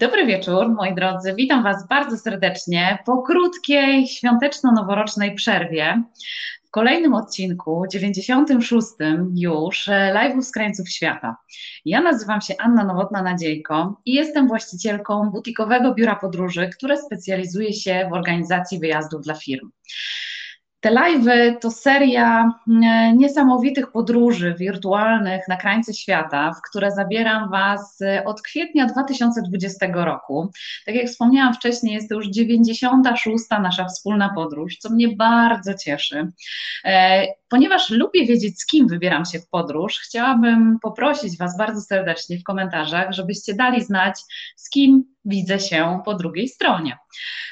Dobry wieczór, moi drodzy. Witam Was bardzo serdecznie po krótkiej świąteczno-noworocznej przerwie. W kolejnym odcinku, 96 już, e, live'u z krańców świata. Ja nazywam się Anna Nowotna-Nadziejko i jestem właścicielką butikowego biura podróży, które specjalizuje się w organizacji wyjazdów dla firm. Te live'y to seria mm, niesamowitych podróży wirtualnych na krańce świata, w które zabieram Was e, od kwietnia 2020 roku. Tak jak wspomniałam wcześniej, jest to już 96. nasza wspólna podróż, co mnie bardzo cieszy. E, ponieważ lubię wiedzieć, z kim wybieram się w podróż, chciałabym poprosić Was bardzo serdecznie w komentarzach, żebyście dali znać, z kim widzę się po drugiej stronie.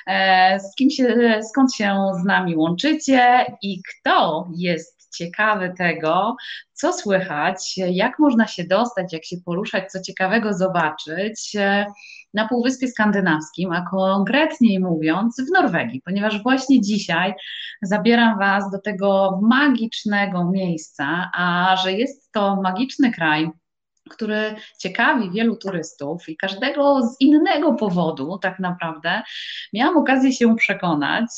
E, z kim się, skąd się z nami łączycie i kto jest ciekawy tego, co słychać, jak można się dostać, jak się poruszać, co ciekawego zobaczyć e, na Półwyspie Skandynawskim, a konkretniej mówiąc w Norwegii, ponieważ właśnie dzisiaj zabieram Was do tego magicznego miejsca, a że jest to magiczny kraj, który ciekawi wielu turystów i każdego z innego powodu, tak naprawdę, miałam okazję się przekonać,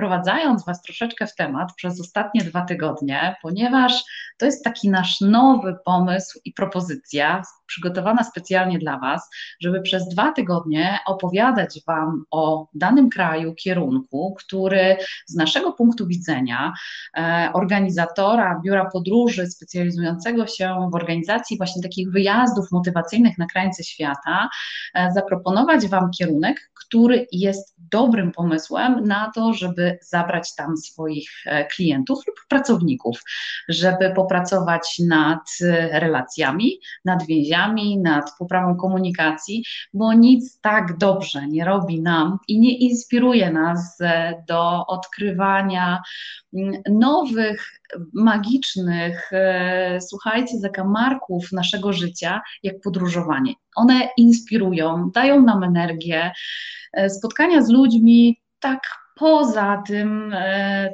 wprowadzając Was troszeczkę w temat przez ostatnie dwa tygodnie, ponieważ to jest taki nasz nowy pomysł i propozycja przygotowana specjalnie dla Was, żeby przez dwa tygodnie opowiadać Wam o danym kraju, kierunku, który z naszego punktu widzenia e, organizatora biura podróży specjalizującego się w organizacji właśnie takich wyjazdów motywacyjnych na krańce świata, e, zaproponować Wam kierunek, który jest dobrym pomysłem na to, żeby zabrać tam swoich e, klientów lub pracowników, żeby popracować nad relacjami, nad więziami, nad poprawą komunikacji, bo nic tak dobrze nie robi nam i nie inspiruje nas e, do odkrywania mm, nowych, magicznych, e, słuchajcie, zakamarków naszego życia, jak podróżowanie. One inspirują, dają nam energię. E, spotkania z ludźmi tak poza tym,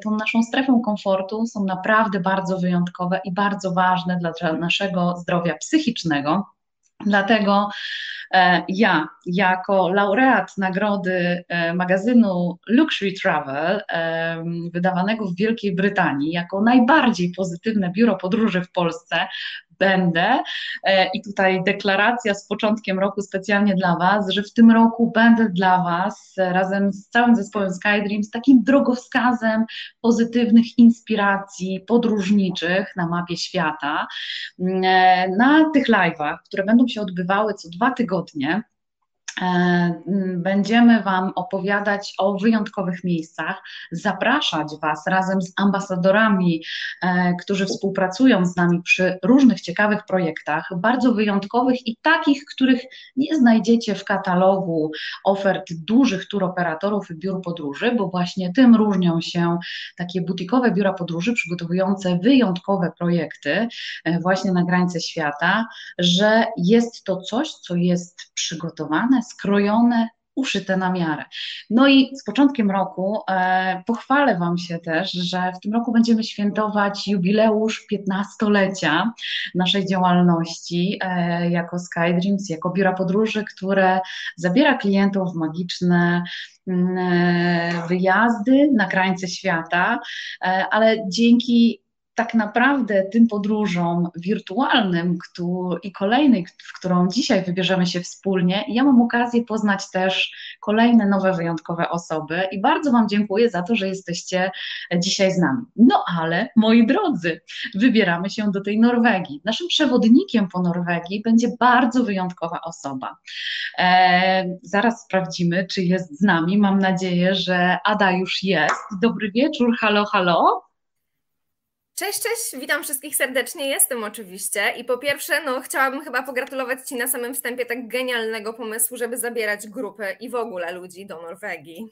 tą naszą strefą komfortu są naprawdę bardzo wyjątkowe i bardzo ważne dla naszego zdrowia psychicznego. Dlatego e, ja, jako laureat nagrody e, magazynu Luxury Travel, e, wydawanego w Wielkiej Brytanii, jako najbardziej pozytywne biuro podróży w Polsce, będę. E, I tutaj deklaracja z początkiem roku specjalnie dla Was, że w tym roku będę dla Was razem z całym zespołem SkyDreams takim drogowskazem pozytywnych inspiracji podróżniczych na mapie świata. E, na tych live'ach, które będą się odbywały co dwa tygodnie, E, będziemy Wam opowiadać o wyjątkowych miejscach, zapraszać Was razem z ambasadorami, e, którzy współpracują z nami przy różnych ciekawych projektach, bardzo wyjątkowych i takich, których nie znajdziecie w katalogu ofert dużych turoperatorów i biur podróży, bo właśnie tym różnią się takie butikowe biura podróży przygotowujące wyjątkowe projekty e, właśnie na granicę świata, że jest to coś, co jest przygotowane, skrojone, uszyte na miarę. No i z początkiem roku e, pochwalę Wam się też, że w tym roku będziemy świętować jubileusz 15-lecia naszej działalności e, jako SkyDreams, jako biura podróży, które zabiera klientów w magiczne mm, e, wyjazdy na krańce świata, e, ale dzięki tak naprawdę tym podróżom wirtualnym i kolejnej, w którą dzisiaj wybierzemy się wspólnie, ja mam okazję poznać też kolejne nowe, wyjątkowe osoby i bardzo Wam dziękuję za to, że jesteście dzisiaj z nami. No ale, moi drodzy, wybieramy się do tej Norwegii. Naszym przewodnikiem po Norwegii będzie bardzo wyjątkowa osoba. E, zaraz sprawdzimy, czy jest z nami. Mam nadzieję, że Ada już jest. Dobry wieczór, halo, halo. Cześć, cześć, witam wszystkich serdecznie, jestem oczywiście i po pierwsze, no chciałabym chyba pogratulować Ci na samym wstępie tak genialnego pomysłu, żeby zabierać grupy i w ogóle ludzi do Norwegii.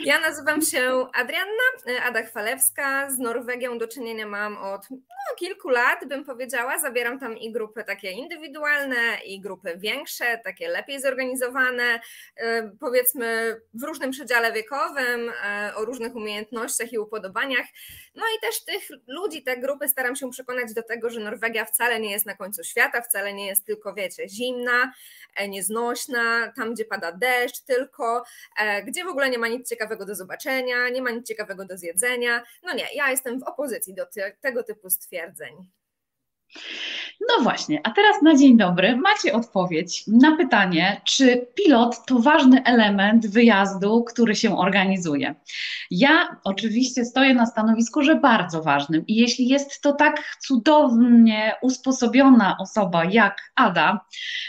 Ja nazywam się Adrianna, e, Ada Chwalewska. Z Norwegią do czynienia mam od no, kilku lat, bym powiedziała. Zabieram tam i grupy takie indywidualne, i grupy większe, takie lepiej zorganizowane, e, powiedzmy w różnym przedziale wiekowym, e, o różnych umiejętnościach i upodobaniach. No i też tych ludzi, te grupy staram się przekonać do tego, że Norwegia wcale nie jest na końcu świata, wcale nie jest tylko, wiecie, zimna, nieznośna, tam gdzie pada deszcz, tylko gdzie w ogóle nie ma nic ciekawego do zobaczenia, nie ma nic ciekawego do zjedzenia. No nie, ja jestem w opozycji do te, tego typu stwierdzeń. No właśnie, a teraz na dzień dobry macie odpowiedź na pytanie, czy pilot to ważny element wyjazdu, który się organizuje. Ja oczywiście stoję na stanowisku, że bardzo ważnym i jeśli jest to tak cudownie usposobiona osoba jak Ada,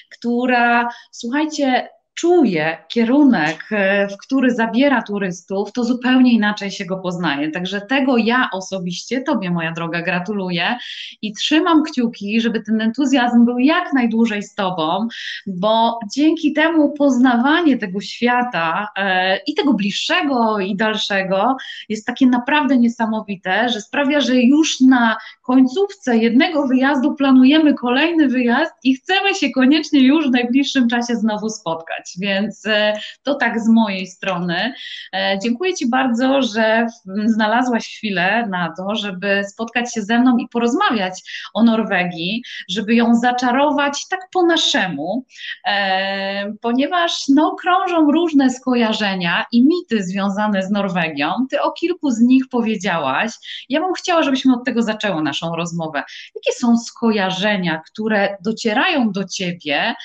która, słuchajcie, czuje kierunek, e, w który zabiera turystów, to zupełnie inaczej się go poznaje. Także tego ja osobiście Tobie, moja droga, gratuluję i trzymam kciuki, żeby ten entuzjazm był jak najdłużej z Tobą, bo dzięki temu poznawanie tego świata e, i tego bliższego i dalszego jest takie naprawdę niesamowite, że sprawia, że już na końcówce jednego wyjazdu planujemy kolejny wyjazd i chcemy się koniecznie już w najbliższym czasie znowu spotkać więc e, to tak z mojej strony. E, dziękuję Ci bardzo, że znalazłaś chwilę na to, żeby spotkać się ze mną i porozmawiać o Norwegii, żeby ją zaczarować tak po naszemu, e, ponieważ no, krążą różne skojarzenia i mity związane z Norwegią. Ty o kilku z nich powiedziałaś. Ja bym chciała, żebyśmy od tego zaczęły naszą rozmowę. Jakie są skojarzenia, które docierają do Ciebie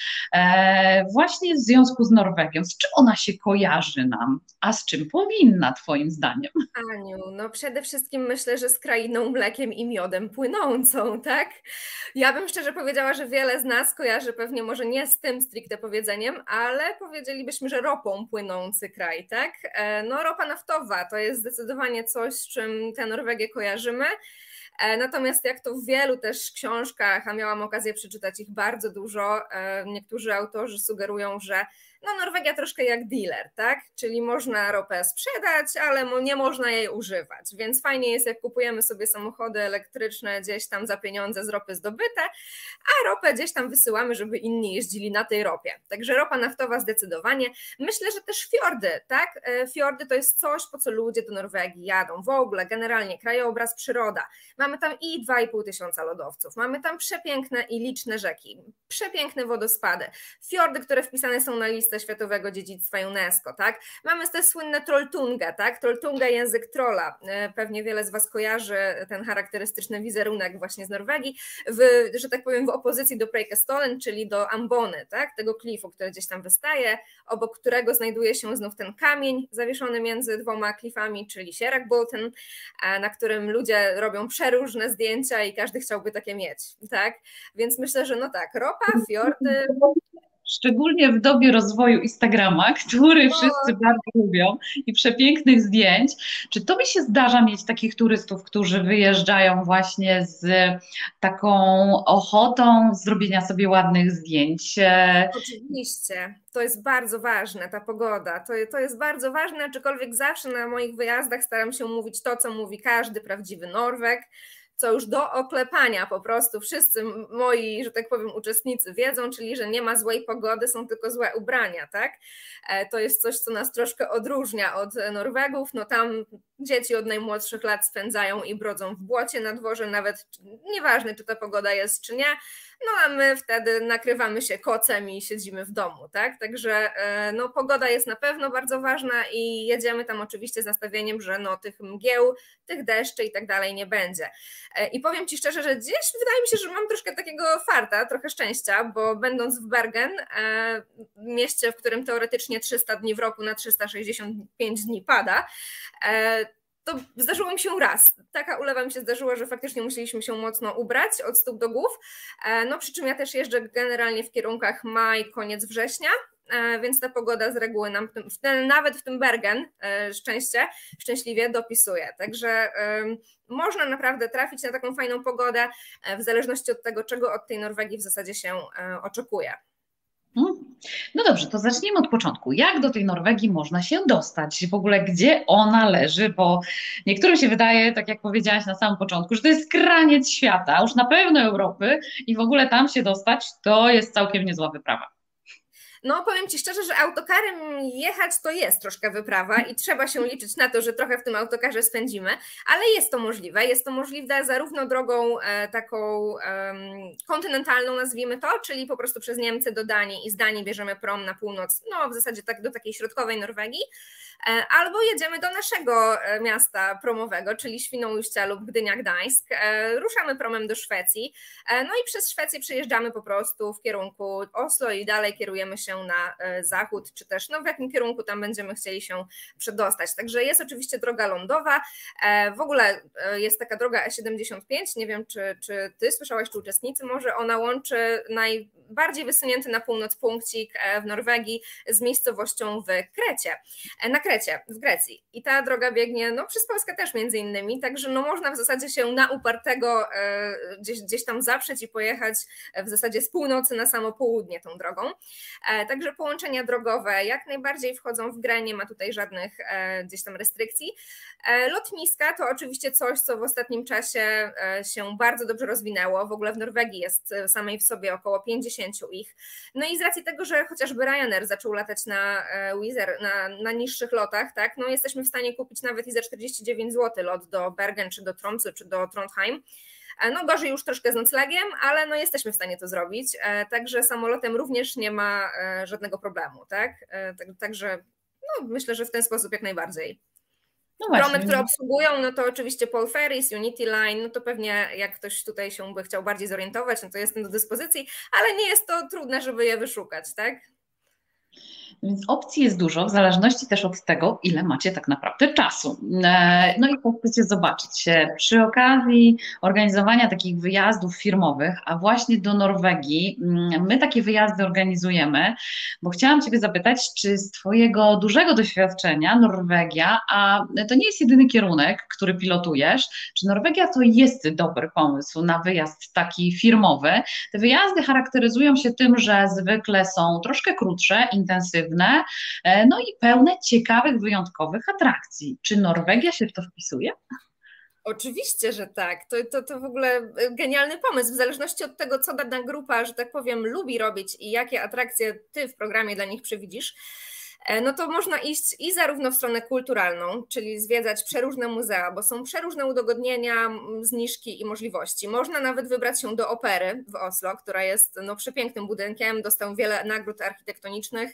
właśnie w związku związku z Norwegią? Z czym ona się kojarzy nam, a z czym powinna, Twoim zdaniem? Aniu, no przede wszystkim myślę, że z krainą mlekiem i miodem płynącą, tak? Ja bym szczerze powiedziała, że wiele z nas kojarzy pewnie może nie z tym stricte powiedzeniem, ale powiedzielibyśmy, że ropą płynący kraj, tak? E, no ropa naftowa to jest zdecydowanie coś, z czym tę Norwegię kojarzymy. E, natomiast jak to w wielu też książkach, a miałam okazję przeczytać ich bardzo dużo, e, niektórzy autorzy sugerują, że no Norwegia troszkę jak dealer, tak? Czyli można ropę sprzedać, ale nie można jej używać. Więc fajnie jest, jak kupujemy sobie samochody elektryczne gdzieś tam za pieniądze z ropy zdobyte, a ropę gdzieś tam wysyłamy, żeby inni jeździli na tej ropie. Także ropa naftowa zdecydowanie. Myślę, że też fiordy, tak? E, fiordy to jest coś, po co ludzie do Norwegii jadą. W ogóle, generalnie krajobraz, przyroda. Mamy tam i 2,5 tysiąca lodowców, mamy tam przepiękne i liczne rzeki, przepiękne wodospady, fiordy, które wpisane są na listę listę Światowego Dziedzictwa UNESCO, tak? Mamy te słynne Trolltunga, tak? Trolltunga język trola. E, pewnie wiele z Was kojarzy ten charakterystyczny wizerunek właśnie z Norwegii, w, że tak powiem w opozycji do Preikestolen, czyli do Ambony, tak? Tego klifu, który gdzieś tam wystaje, obok którego znajduje się znów ten kamień zawieszony między dwoma klifami, czyli Sierakbolten, e, na którym ludzie robią przeróżne zdjęcia i każdy chciałby takie mieć, tak? Więc myślę, że no tak, ropa, fiordy, szczególnie w dobie rozwoju Instagrama, który wszyscy bardzo lubią i przepięknych zdjęć. Czy to mi się zdarza mieć takich turystów, którzy wyjeżdżają właśnie z taką ochotą zrobienia sobie ładnych zdjęć? Oczywiście, to jest bardzo ważne, ta pogoda. To, to jest bardzo ważne, aczkolwiek zawsze na moich wyjazdach staram się mówić to, co mówi każdy prawdziwy Norweg co już do oklepania po prostu wszyscy moi, że tak powiem, uczestnicy wiedzą, czyli że nie ma złej pogody, są tylko złe ubrania, tak? E, to jest coś, co nas troszkę odróżnia od Norwegów. No tam dzieci od najmłodszych lat spędzają i brodzą w błocie na dworze, nawet nieważne, czy ta pogoda jest, czy nie no a my wtedy nakrywamy się kocem i siedzimy w domu, tak? Także e, no, pogoda jest na pewno bardzo ważna i jedziemy tam oczywiście z nastawieniem, że no, tych mgieł, tych deszczy i tak dalej nie będzie. E, I powiem Ci szczerze, że gdzieś wydaje mi się, że mam troszkę takiego farta, trochę szczęścia, bo będąc w Bergen, e, mieście, w którym teoretycznie 300 dni w roku na 365 dni pada, to zdarzyło mi się raz. Taka ulewa mi się zdarzyła, że faktycznie musieliśmy się mocno ubrać od stóp do głów. E, no przy czym ja też jeżdżę generalnie w kierunkach maj, koniec września, e, więc ta pogoda z reguły nam, w ten, nawet w tym Bergen, e, szczęście, szczęśliwie dopisuje. Także można naprawdę trafić na taką fajną pogodę, w zależności od tego, czego od tej Norwegii w zasadzie się oczekuje. No dobrze, to zacznijmy od początku. Jak do tej Norwegii można się dostać? W ogóle gdzie ona leży? Bo niektórym się wydaje, tak jak powiedziałaś na samym początku, że to jest kraniec świata, już na pewno Europy i w ogóle tam się dostać to jest całkiem niezła wyprawa. No, powiem Ci szczerze, że autokarem jechać to jest troszkę wyprawa i trzeba się liczyć na to, że trochę w tym autokarze spędzimy, ale jest to możliwe. Jest to możliwe zarówno drogą e, taką kontynentalną, nazwijmy to, czyli po prostu przez Niemcy do Danii i z Danii bierzemy prom na północ, no w zasadzie tak do takiej środkowej Norwegii, albo jedziemy do naszego e, miasta promowego, czyli Świnoujścia lub Gdynia Gdańsk. E, ruszamy promem do Szwecji, no i przez Szwecję przejeżdżamy po prostu w kierunku Oslo i dalej kierujemy się na zachód, czy też no w jakim kierunku tam będziemy chcieli się przedostać. Także jest oczywiście droga lądowa, w ogóle jest taka droga E75, nie wiem czy, czy ty słyszałaś, czy uczestnicy, może ona łączy najbardziej wysunięty na północ punkcik w Norwegii z miejscowością w Krecie. Na Krecie, w Grecji. I ta droga biegnie no, przez Polskę też między innymi, także no, można w zasadzie się na upartego e, gdzieś, gdzieś tam zaprzeć i pojechać w zasadzie z północy na samo południe tą drogą. E, także połączenia drogowe jak najbardziej wchodzą w grę, nie ma tutaj żadnych e, gdzieś tam restrykcji. Lotniska to oczywiście coś, co w ostatnim czasie się bardzo dobrze rozwinęło. W ogóle w Norwegii jest samej w sobie około 50 ich. No i z racji tego, że chociażby Ryanair zaczął latać na Wizz na, na niższych lotach, tak, no jesteśmy w stanie kupić nawet i za 49 zł lot do Bergen, czy do Tromsø, czy do Trondheim. E, no gorzej już troszkę z noclegiem, ale no jesteśmy w stanie to zrobić, e, także samolotem również nie ma e, żadnego problemu, tak, także no, myślę, że w ten sposób jak najbardziej. No Promy, które obsługują, no to oczywiście Paul Ferris, Unity Line, no to pewnie jak ktoś tutaj się by chciał bardziej zorientować, no to jestem do dyspozycji, ale nie jest to trudne, żeby je wyszukać, tak? Więc opcji jest dużo, w zależności też od tego, ile macie tak naprawdę czasu. E, no i to chcecie zobaczyć. Przy okazji organizowania takich wyjazdów firmowych, a właśnie do Norwegii, mm, my takie wyjazdy organizujemy, bo chciałam Ciebie zapytać, czy z Twojego dużego doświadczenia Norwegia, a to nie jest jedyny kierunek, który pilotujesz, czy Norwegia to jest dobry pomysł na wyjazd taki firmowy? Te wyjazdy charakteryzują się tym, że zwykle są troszkę krótsze, intensywne, e, no i pełne ciekawych, wyjątkowych atrakcji. Czy Norwegia się w to wpisuje? Oczywiście, że tak. To, to, to w ogóle genialny pomysł. W zależności od tego, co dana grupa, że tak powiem, lubi robić i jakie atrakcje ty w programie dla nich przewidzisz, E, no to można iść i zarówno w stronę kulturalną, czyli zwiedzać przeróżne muzea, bo są przeróżne udogodnienia, zniżki i możliwości. Można nawet wybrać się do opery w Oslo, która jest no, przepięknym budynkiem, dostał wiele nagród architektonicznych,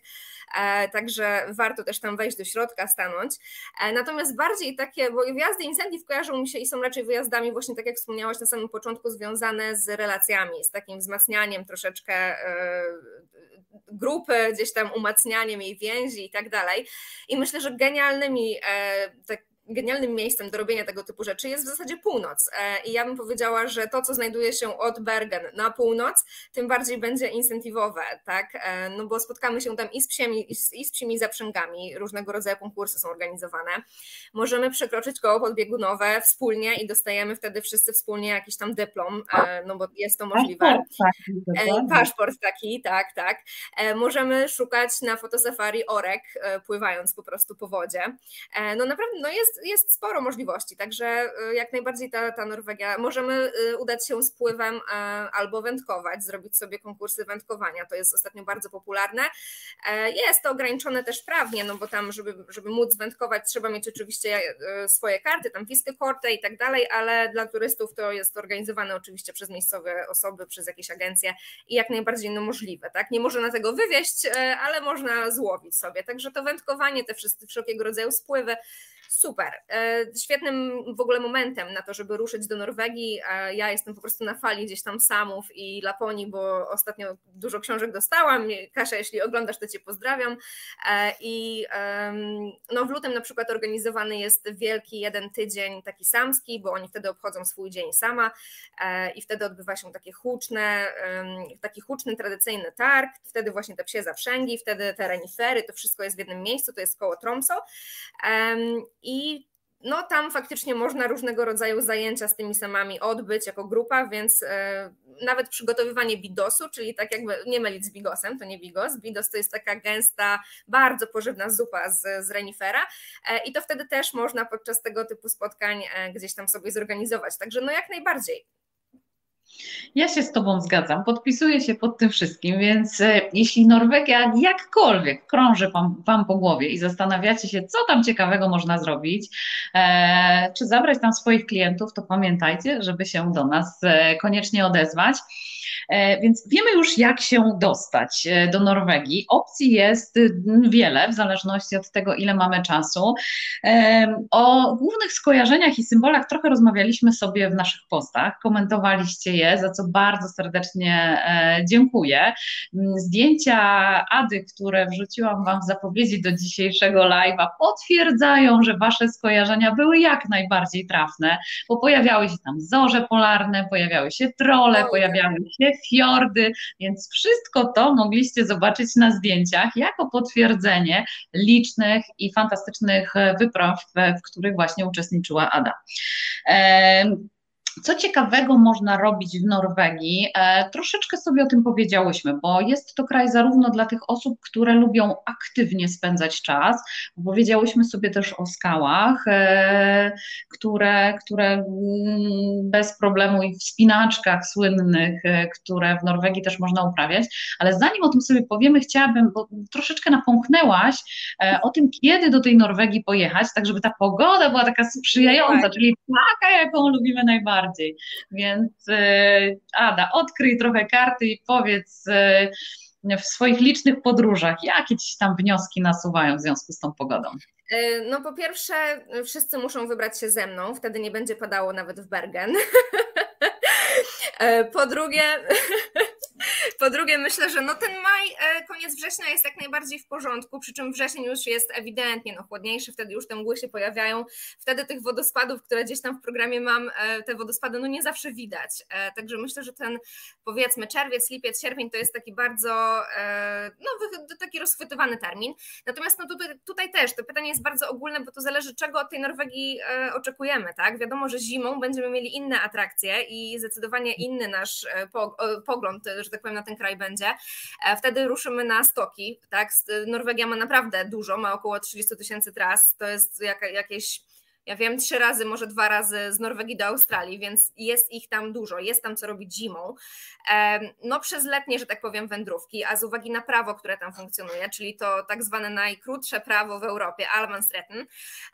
e, także warto też tam wejść do środka, stanąć. E, natomiast bardziej takie, bo wjazdy incentive kojarzą mi się i są raczej wyjazdami właśnie tak jak wspomniałaś na samym początku, związane z relacjami, z takim wzmacnianiem troszeczkę grupy, gdzieś tam umacnianiem jej więzi i tak dalej. I myślę, że genialnymi e, tak, genialnym miejscem do robienia tego typu rzeczy jest w zasadzie północ. E, I ja bym powiedziała, że to, co znajduje się od Bergen na północ, tym bardziej będzie incentywowe, tak? E, no bo spotkamy się tam i z psimi, i z psimi zaprzęgami, różnego rodzaju konkursy są organizowane. Możemy przekroczyć koło podbiegunowe wspólnie i dostajemy wtedy wszyscy wspólnie jakiś tam dyplom, e, no bo jest to możliwe. Paszport Paszport taki tak, tak. Możemy szukać na fotosafari orek, pływając po prostu po wodzie. No naprawdę, no jest jest, jest sporo możliwości, także y, jak najbardziej ta, ta Norwegia. Możemy y, udać się z pływem e, albo wędkować, zrobić sobie konkursy wędkowania. To jest ostatnio bardzo popularne. E, jest to ograniczone też prawnie, no bo tam, żeby, żeby móc wędkować, trzeba mieć oczywiście e, swoje karty, tam fiskę kortę i tak dalej, ale dla turystów to jest organizowane oczywiście przez miejscowe osoby, przez jakieś agencje i jak najbardziej no możliwe. Tak? Nie można tego wywieźć, ale można złowić sobie. Także to wędkowanie, te wszelkiego rodzaju spływy, super. E, świetnym w ogóle momentem na to, żeby ruszyć do Norwegii. Ja jestem po prostu na fali gdzieś tam Samów i Laponii, bo ostatnio dużo książek dostałam. Kasia, jeśli oglądasz, to Cię pozdrawiam. E, I no, w lutym na przykład organizowany jest wielki jeden tydzień taki samski, bo oni wtedy obchodzą swój dzień sama e, i wtedy odbywa się takie huczne, taki huczny, tradycyjny targ, wtedy właśnie te psie zaprzęgi, wtedy te renifery, to wszystko jest w jednym miejscu, to jest koło Tromso i no tam faktycznie można różnego rodzaju zajęcia z tymi samami odbyć jako grupa, więc e, nawet przygotowywanie bidosu, czyli tak jakby nie mylić z bigosem, to nie bigos, bidos to jest taka gęsta, bardzo pożywna zupa z, z renifera i to wtedy też można podczas tego typu spotkań gdzieś tam sobie zorganizować, także no jak najbardziej. Ja się z Tobą zgadzam, podpisuję się pod tym wszystkim, więc e, jeśli Norwegia jakkolwiek krąży wam, wam po głowie i zastanawiacie się, co tam ciekawego można zrobić, e, czy zabrać tam swoich klientów, to pamiętajcie, żeby się do nas e, koniecznie odezwać. E, więc wiemy już, jak się dostać e, do Norwegii. Opcji jest wiele, w zależności od tego, ile mamy czasu. O głównych skojarzeniach i symbolach trochę rozmawialiśmy sobie w naszych postach, komentowaliście je, za co bardzo serdecznie e, dziękuję. Zdjęcia Ady, które wrzuciłam Wam w zapowiedzi do dzisiejszego live'a, potwierdzają, że Wasze skojarzenia były jak najbardziej trafne, bo pojawiały się tam zorze polarne, pojawiały się trole, pojawiały się fiordy, więc wszystko to mogliście zobaczyć na zdjęciach jako potwierdzenie licznych i fantastycznych wypraw, w których właśnie uczestniczyła Ada. Co ciekawego można robić w Norwegii? E, troszeczkę sobie o tym powiedziałyśmy, bo jest to kraj zarówno dla tych osób, które lubią aktywnie spędzać czas, powiedziałyśmy sobie też o skałach, e, które, które mm, bez problemu i wspinaczkach słynnych, e, które w Norwegii też można uprawiać, ale zanim o tym sobie powiemy, chciałabym, bo troszeczkę napomknęłaś o tym, kiedy do tej Norwegii pojechać, tak żeby ta pogoda była taka sprzyjająca, tak. czyli taka, jaką lubimy najbardziej bardziej. Więc e, Ada, odkryj trochę karty i powiedz e, w swoich licznych podróżach, jakie ci tam wnioski nasuwają w związku z tą pogodą? E, no po pierwsze, wszyscy muszą wybrać się ze mną, wtedy nie będzie padało nawet w Bergen. Po drugie, po drugie, myślę, że no ten maj, e, koniec września jest jak najbardziej w porządku, przy czym wrzesień już jest ewidentnie no, chłodniejszy, wtedy już te mgły się pojawiają, wtedy tych wodospadów, które gdzieś tam w programie mam, e, te wodospady no nie zawsze widać, e, także myślę, że ten powiedzmy czerwiec, lipiec, sierpień to jest taki bardzo no, taki rozchwytywany termin, natomiast no tutaj, tutaj też to pytanie jest bardzo ogólne, bo to zależy czego od tej Norwegii oczekujemy, tak, wiadomo, że zimą będziemy mieli inne atrakcje i zdecydowanie inny nasz pogląd, że tak powiem, na ten kraj będzie. E, wtedy ruszymy na stoki. Tak? Norwegia ma naprawdę dużo, ma około 30 tysięcy tras. To jest jakieś ja wiem, trzy razy, może dwa razy z Norwegii do Australii, więc jest ich tam dużo, jest tam co robić zimą. No przez letnie, że tak powiem, wędrówki, a z uwagi na prawo, które tam funkcjonuje, czyli to tak zwane najkrótsze prawo w Europie, Almansretten,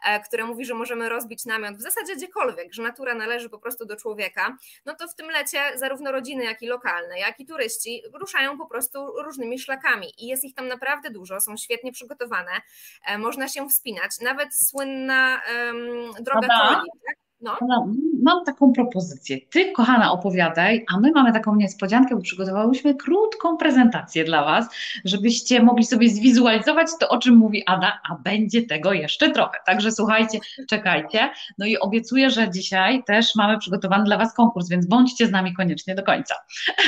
e, które mówi, że możemy rozbić namiot w zasadzie gdziekolwiek, że natura należy po prostu do człowieka, no to w tym lecie zarówno rodziny, jak i lokalne, jak i turyści ruszają po prostu różnymi szlakami i jest ich tam naprawdę dużo, są świetnie przygotowane, e, można się wspinać, nawet słynna droga Ada, tak? No. Mam taką propozycję. Ty, kochana, opowiadaj, a my mamy taką niespodziankę, bo przygotowałyśmy krótką prezentację dla Was, żebyście mogli sobie zwizualizować to, o czym mówi Ada, a będzie tego jeszcze trochę. Także słuchajcie, czekajcie. No i obiecuję, że dzisiaj też mamy przygotowany dla Was konkurs, więc bądźcie z nami koniecznie do końca.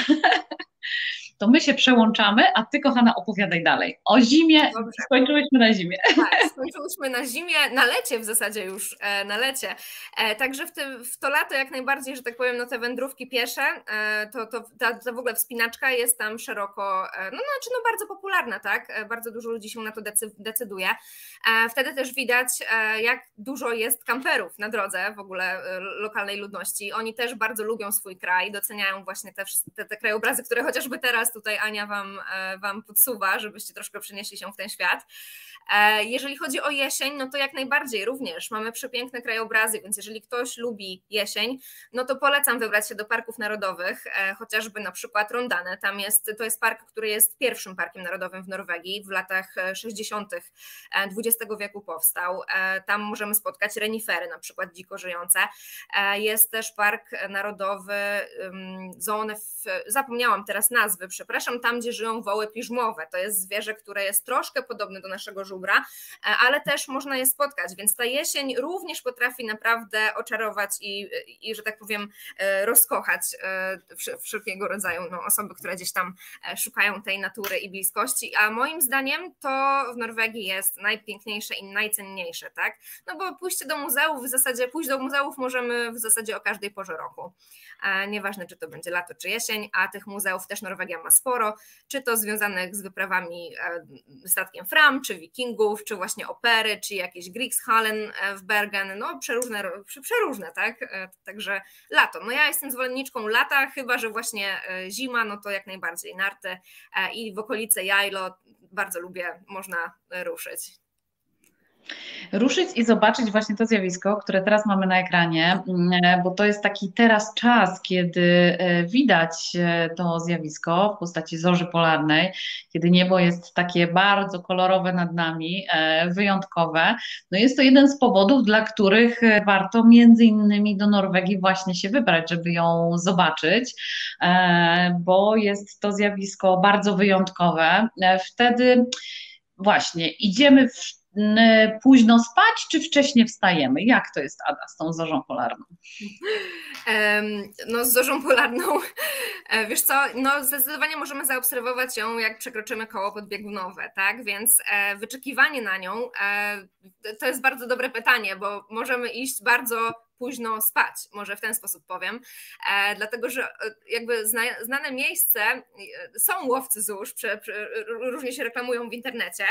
to my się przełączamy, a ty, kochana, opowiadaj dalej. O zimie, Dobrze. skończyłyśmy na zimie. Tak, skończyłyśmy na zimie, na lecie w zasadzie już, e, na lecie. E, także w, w to lato jak najbardziej, że tak powiem, no te wędrówki piesze, e, to, to ta, ta w ogóle wspinaczka jest tam szeroko, no znaczy no bardzo popularna, tak? Bardzo dużo ludzi się na to decyduje. Wtedy też widać, jak dużo jest kamperów na drodze w ogóle lokalnej ludności. Oni też bardzo lubią swój kraj, doceniają właśnie te, te, te krajobrazy, które chociażby teraz tutaj Ania wam, e, wam podsuwa, żebyście troszkę przenieśli się w ten świat. E, jeżeli chodzi o jesień, no to jak najbardziej również mamy przepiękne krajobrazy, więc jeżeli ktoś lubi jesień, no to polecam wybrać się do parków narodowych, e, chociażby na przykład Rondane. Tam jest, to jest park, który jest pierwszym parkiem narodowym w Norwegii. W latach 60. XX wieku powstał. Tam możemy spotkać renifery, na przykład dziko żyjące. Jest też park narodowy, Zone, zapomniałam teraz nazwy, przepraszam, tam gdzie żyją woły piżmowe. To jest zwierzę, które jest troszkę podobne do naszego żubra, ale też można je spotkać, więc ta jesień również potrafi naprawdę oczarować i, i że tak powiem, rozkochać wszelkiego rodzaju no, osoby, które gdzieś tam szukają tej natury i bliskości, a moim zdaniem to w Norwegii jest najpiękniejsze i najcenniejsze, tak? No bo pójście do muzeów w zasadzie, pójść do muzeów możemy w zasadzie o każdej porze roku. Nieważne, czy to będzie lato, czy jesień, a tych muzeów też Norwegia ma sporo, czy to związanych z wyprawami e, statkiem Fram, czy wikingów, czy właśnie opery, czy jakieś Griegshallen e, w Bergen, no przeróżne, przeróżne, tak? E, także lato. No ja jestem zwolenniczką lata, chyba, że właśnie zima, no to jak najbardziej narty i w okolice Jajlo bardzo lubię, można ruszyć ruszyć i zobaczyć właśnie to zjawisko, które teraz mamy na ekranie, mm, bo to jest taki teraz czas, kiedy e, widać e, to zjawisko w postaci zorzy polarnej, kiedy niebo jest takie bardzo kolorowe nad nami, e, wyjątkowe. No jest to jeden z powodów, dla których warto między innymi do Norwegii właśnie się wybrać, żeby ją zobaczyć, bo jest to zjawisko bardzo wyjątkowe. Wtedy właśnie idziemy w późno spać, czy wcześnie wstajemy? Jak to jest, Ada, z tą zorzą polarną? No, z zorzą polarną, e, wiesz co, no zdecydowanie możemy zaobserwować ją, jak przekroczymy koło podbiegunowe, tak? Więc e, wyczekiwanie na nią e, to jest bardzo dobre pytanie, bo możemy iść bardzo późno spać, może w ten sposób powiem, e, dlatego że e, jakby zna, znane miejsce, e, są łowcy prze, różnie się reklamują w internecie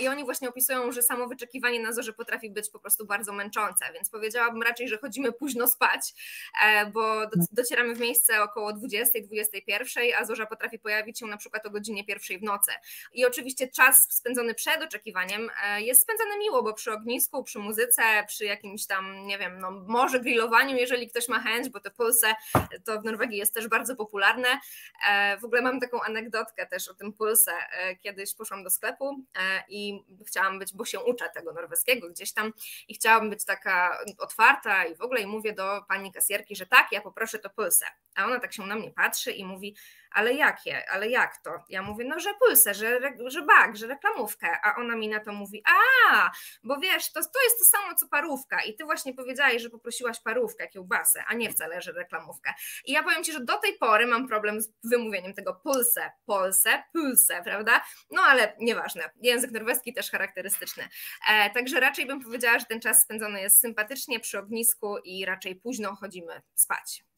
i oni właśnie opisują, że samo wyczekiwanie na zorze potrafi być po prostu bardzo męczące, więc powiedziałabym raczej, że chodzimy późno spać, bo do, docieramy w miejsce około 20-21, a zorza potrafi pojawić się na przykład o godzinie pierwszej w nocy. I oczywiście czas spędzony przed oczekiwaniem jest spędzany miło, bo przy ognisku, przy muzyce, przy jakimś tam, nie wiem, no może grillowaniu, jeżeli ktoś ma chęć, bo te pulse to w Norwegii jest też bardzo popularne. E, w ogóle mam taką anegdotkę też o tym pulse. E, kiedyś poszłam do sklepu e, i chciałam być, bo się uczę tego norweskiego gdzieś tam i chciałam być taka otwarta i w ogóle i mówię do pani kasjerki, że tak, ja poproszę to pulse. A ona tak się na mnie patrzy i mówi, ale jakie, ale jak to? Ja mówię, no że pulsę, że, że bag, że reklamówkę, a ona mi na to mówi, a, bo wiesz, to, to jest to samo co parówka i ty właśnie powiedziałeś, że poprosiłaś parówkę, kiełbasę, a nie wcale, że reklamówkę. I ja powiem ci, że do tej pory mam problem z wymówieniem tego pulse, polse, pulse, prawda? No ale nieważne, język norweski też charakterystyczny. E, także raczej bym powiedziała, że ten czas spędzony jest sympatycznie przy ognisku i raczej późno chodzimy spać.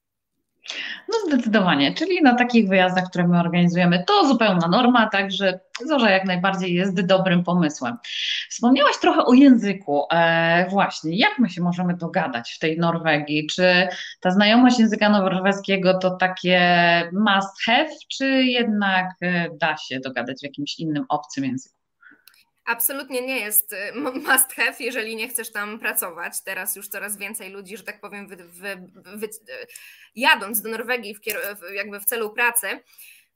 No zdecydowanie, czyli na takich wyjazdach, które my organizujemy, to zupełna norma, także Zorza jak najbardziej jest dobrym pomysłem. Wspomniałaś trochę o języku. E, właśnie, jak my się możemy dogadać w tej Norwegii? Czy ta znajomość języka norweskiego to takie must have, czy jednak e, da się dogadać w jakimś innym obcym języku? Absolutnie nie jest y, must have, jeżeli nie chcesz tam pracować. Teraz już coraz więcej ludzi, że tak powiem, wy, wy, wy, jadąc do Norwegii w, jakby w celu pracy,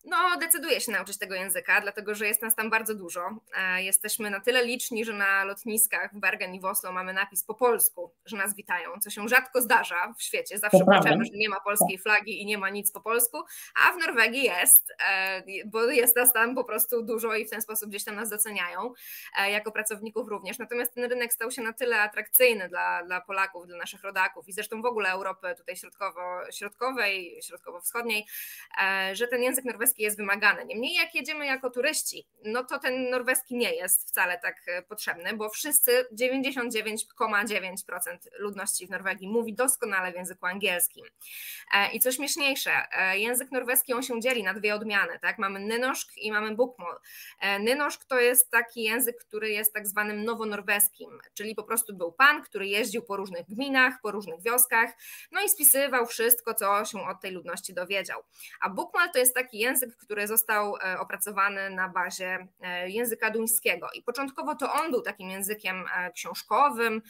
no, decyduję się nauczyć tego języka, dlatego że jest nas tam bardzo dużo. E, jesteśmy na tyle liczni, że na lotniskach w Bergen i w Oslo mamy napis po polsku, że nas witają, co się rzadko zdarza w świecie. Zawsze płaczemy, że nie ma polskiej flagi i nie ma nic po polsku, a w Norwegii jest, e, bo jest nas tam po prostu dużo i w ten sposób gdzieś tam nas doceniają, e, jako pracowników również. Natomiast ten rynek stał się na tyle atrakcyjny dla, dla Polaków, dla naszych rodaków i zresztą w ogóle Europy tutaj środkowo, środkowej, środkowo-wschodniej, że ten język norweski norweski jest wymagany. Niemniej jak jedziemy jako turyści, no to ten norweski nie jest wcale tak e, potrzebny, bo wszyscy 99,9% ludności w Norwegii mówi doskonale w języku angielskim. E, I co śmieszniejsze, e, język norweski on się dzieli na dwie odmiany, tak? Mamy nynoszk i mamy bukmol. Nynoszk to jest taki język, który jest tak zwanym nowonorweskim, czyli po prostu był pan, który jeździł po różnych gminach, po różnych wioskach, no i spisywał wszystko, co się od tej ludności dowiedział. A bukmal to jest taki język, język, który został e, opracowany na bazie e, języka duńskiego. I początkowo to on był takim językiem e, książkowym,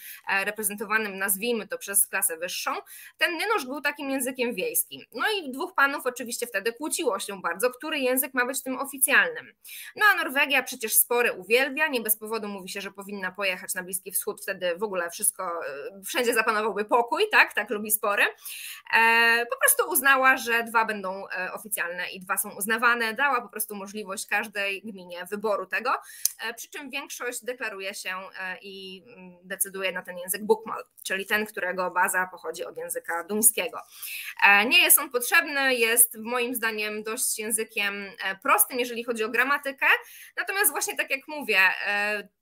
reprezentowanym, nazwijmy to, przez klasę wyższą. Ten nynosz był takim językiem wiejskim. No i dwóch panów oczywiście wtedy kłóciło się bardzo, który język ma być tym oficjalnym. No a Norwegia przecież spory uwielbia, nie bez powodu mówi się, że powinna pojechać na Bliski Wschód, wtedy w ogóle wszystko, wszędzie zapanowałby pokój, tak, tak lubi spory. Po prostu uznała, że dwa będą oficjalne i dwa są uznane uznawane, dała po prostu możliwość każdej gminie wyboru tego, przy czym większość deklaruje się i mm, decyduje na ten język Bukmal, czyli ten, którego baza pochodzi od języka duńskiego. Nie jest on potrzebny, jest moim zdaniem dość językiem prostym, jeżeli chodzi o gramatykę, natomiast właśnie tak jak mówię,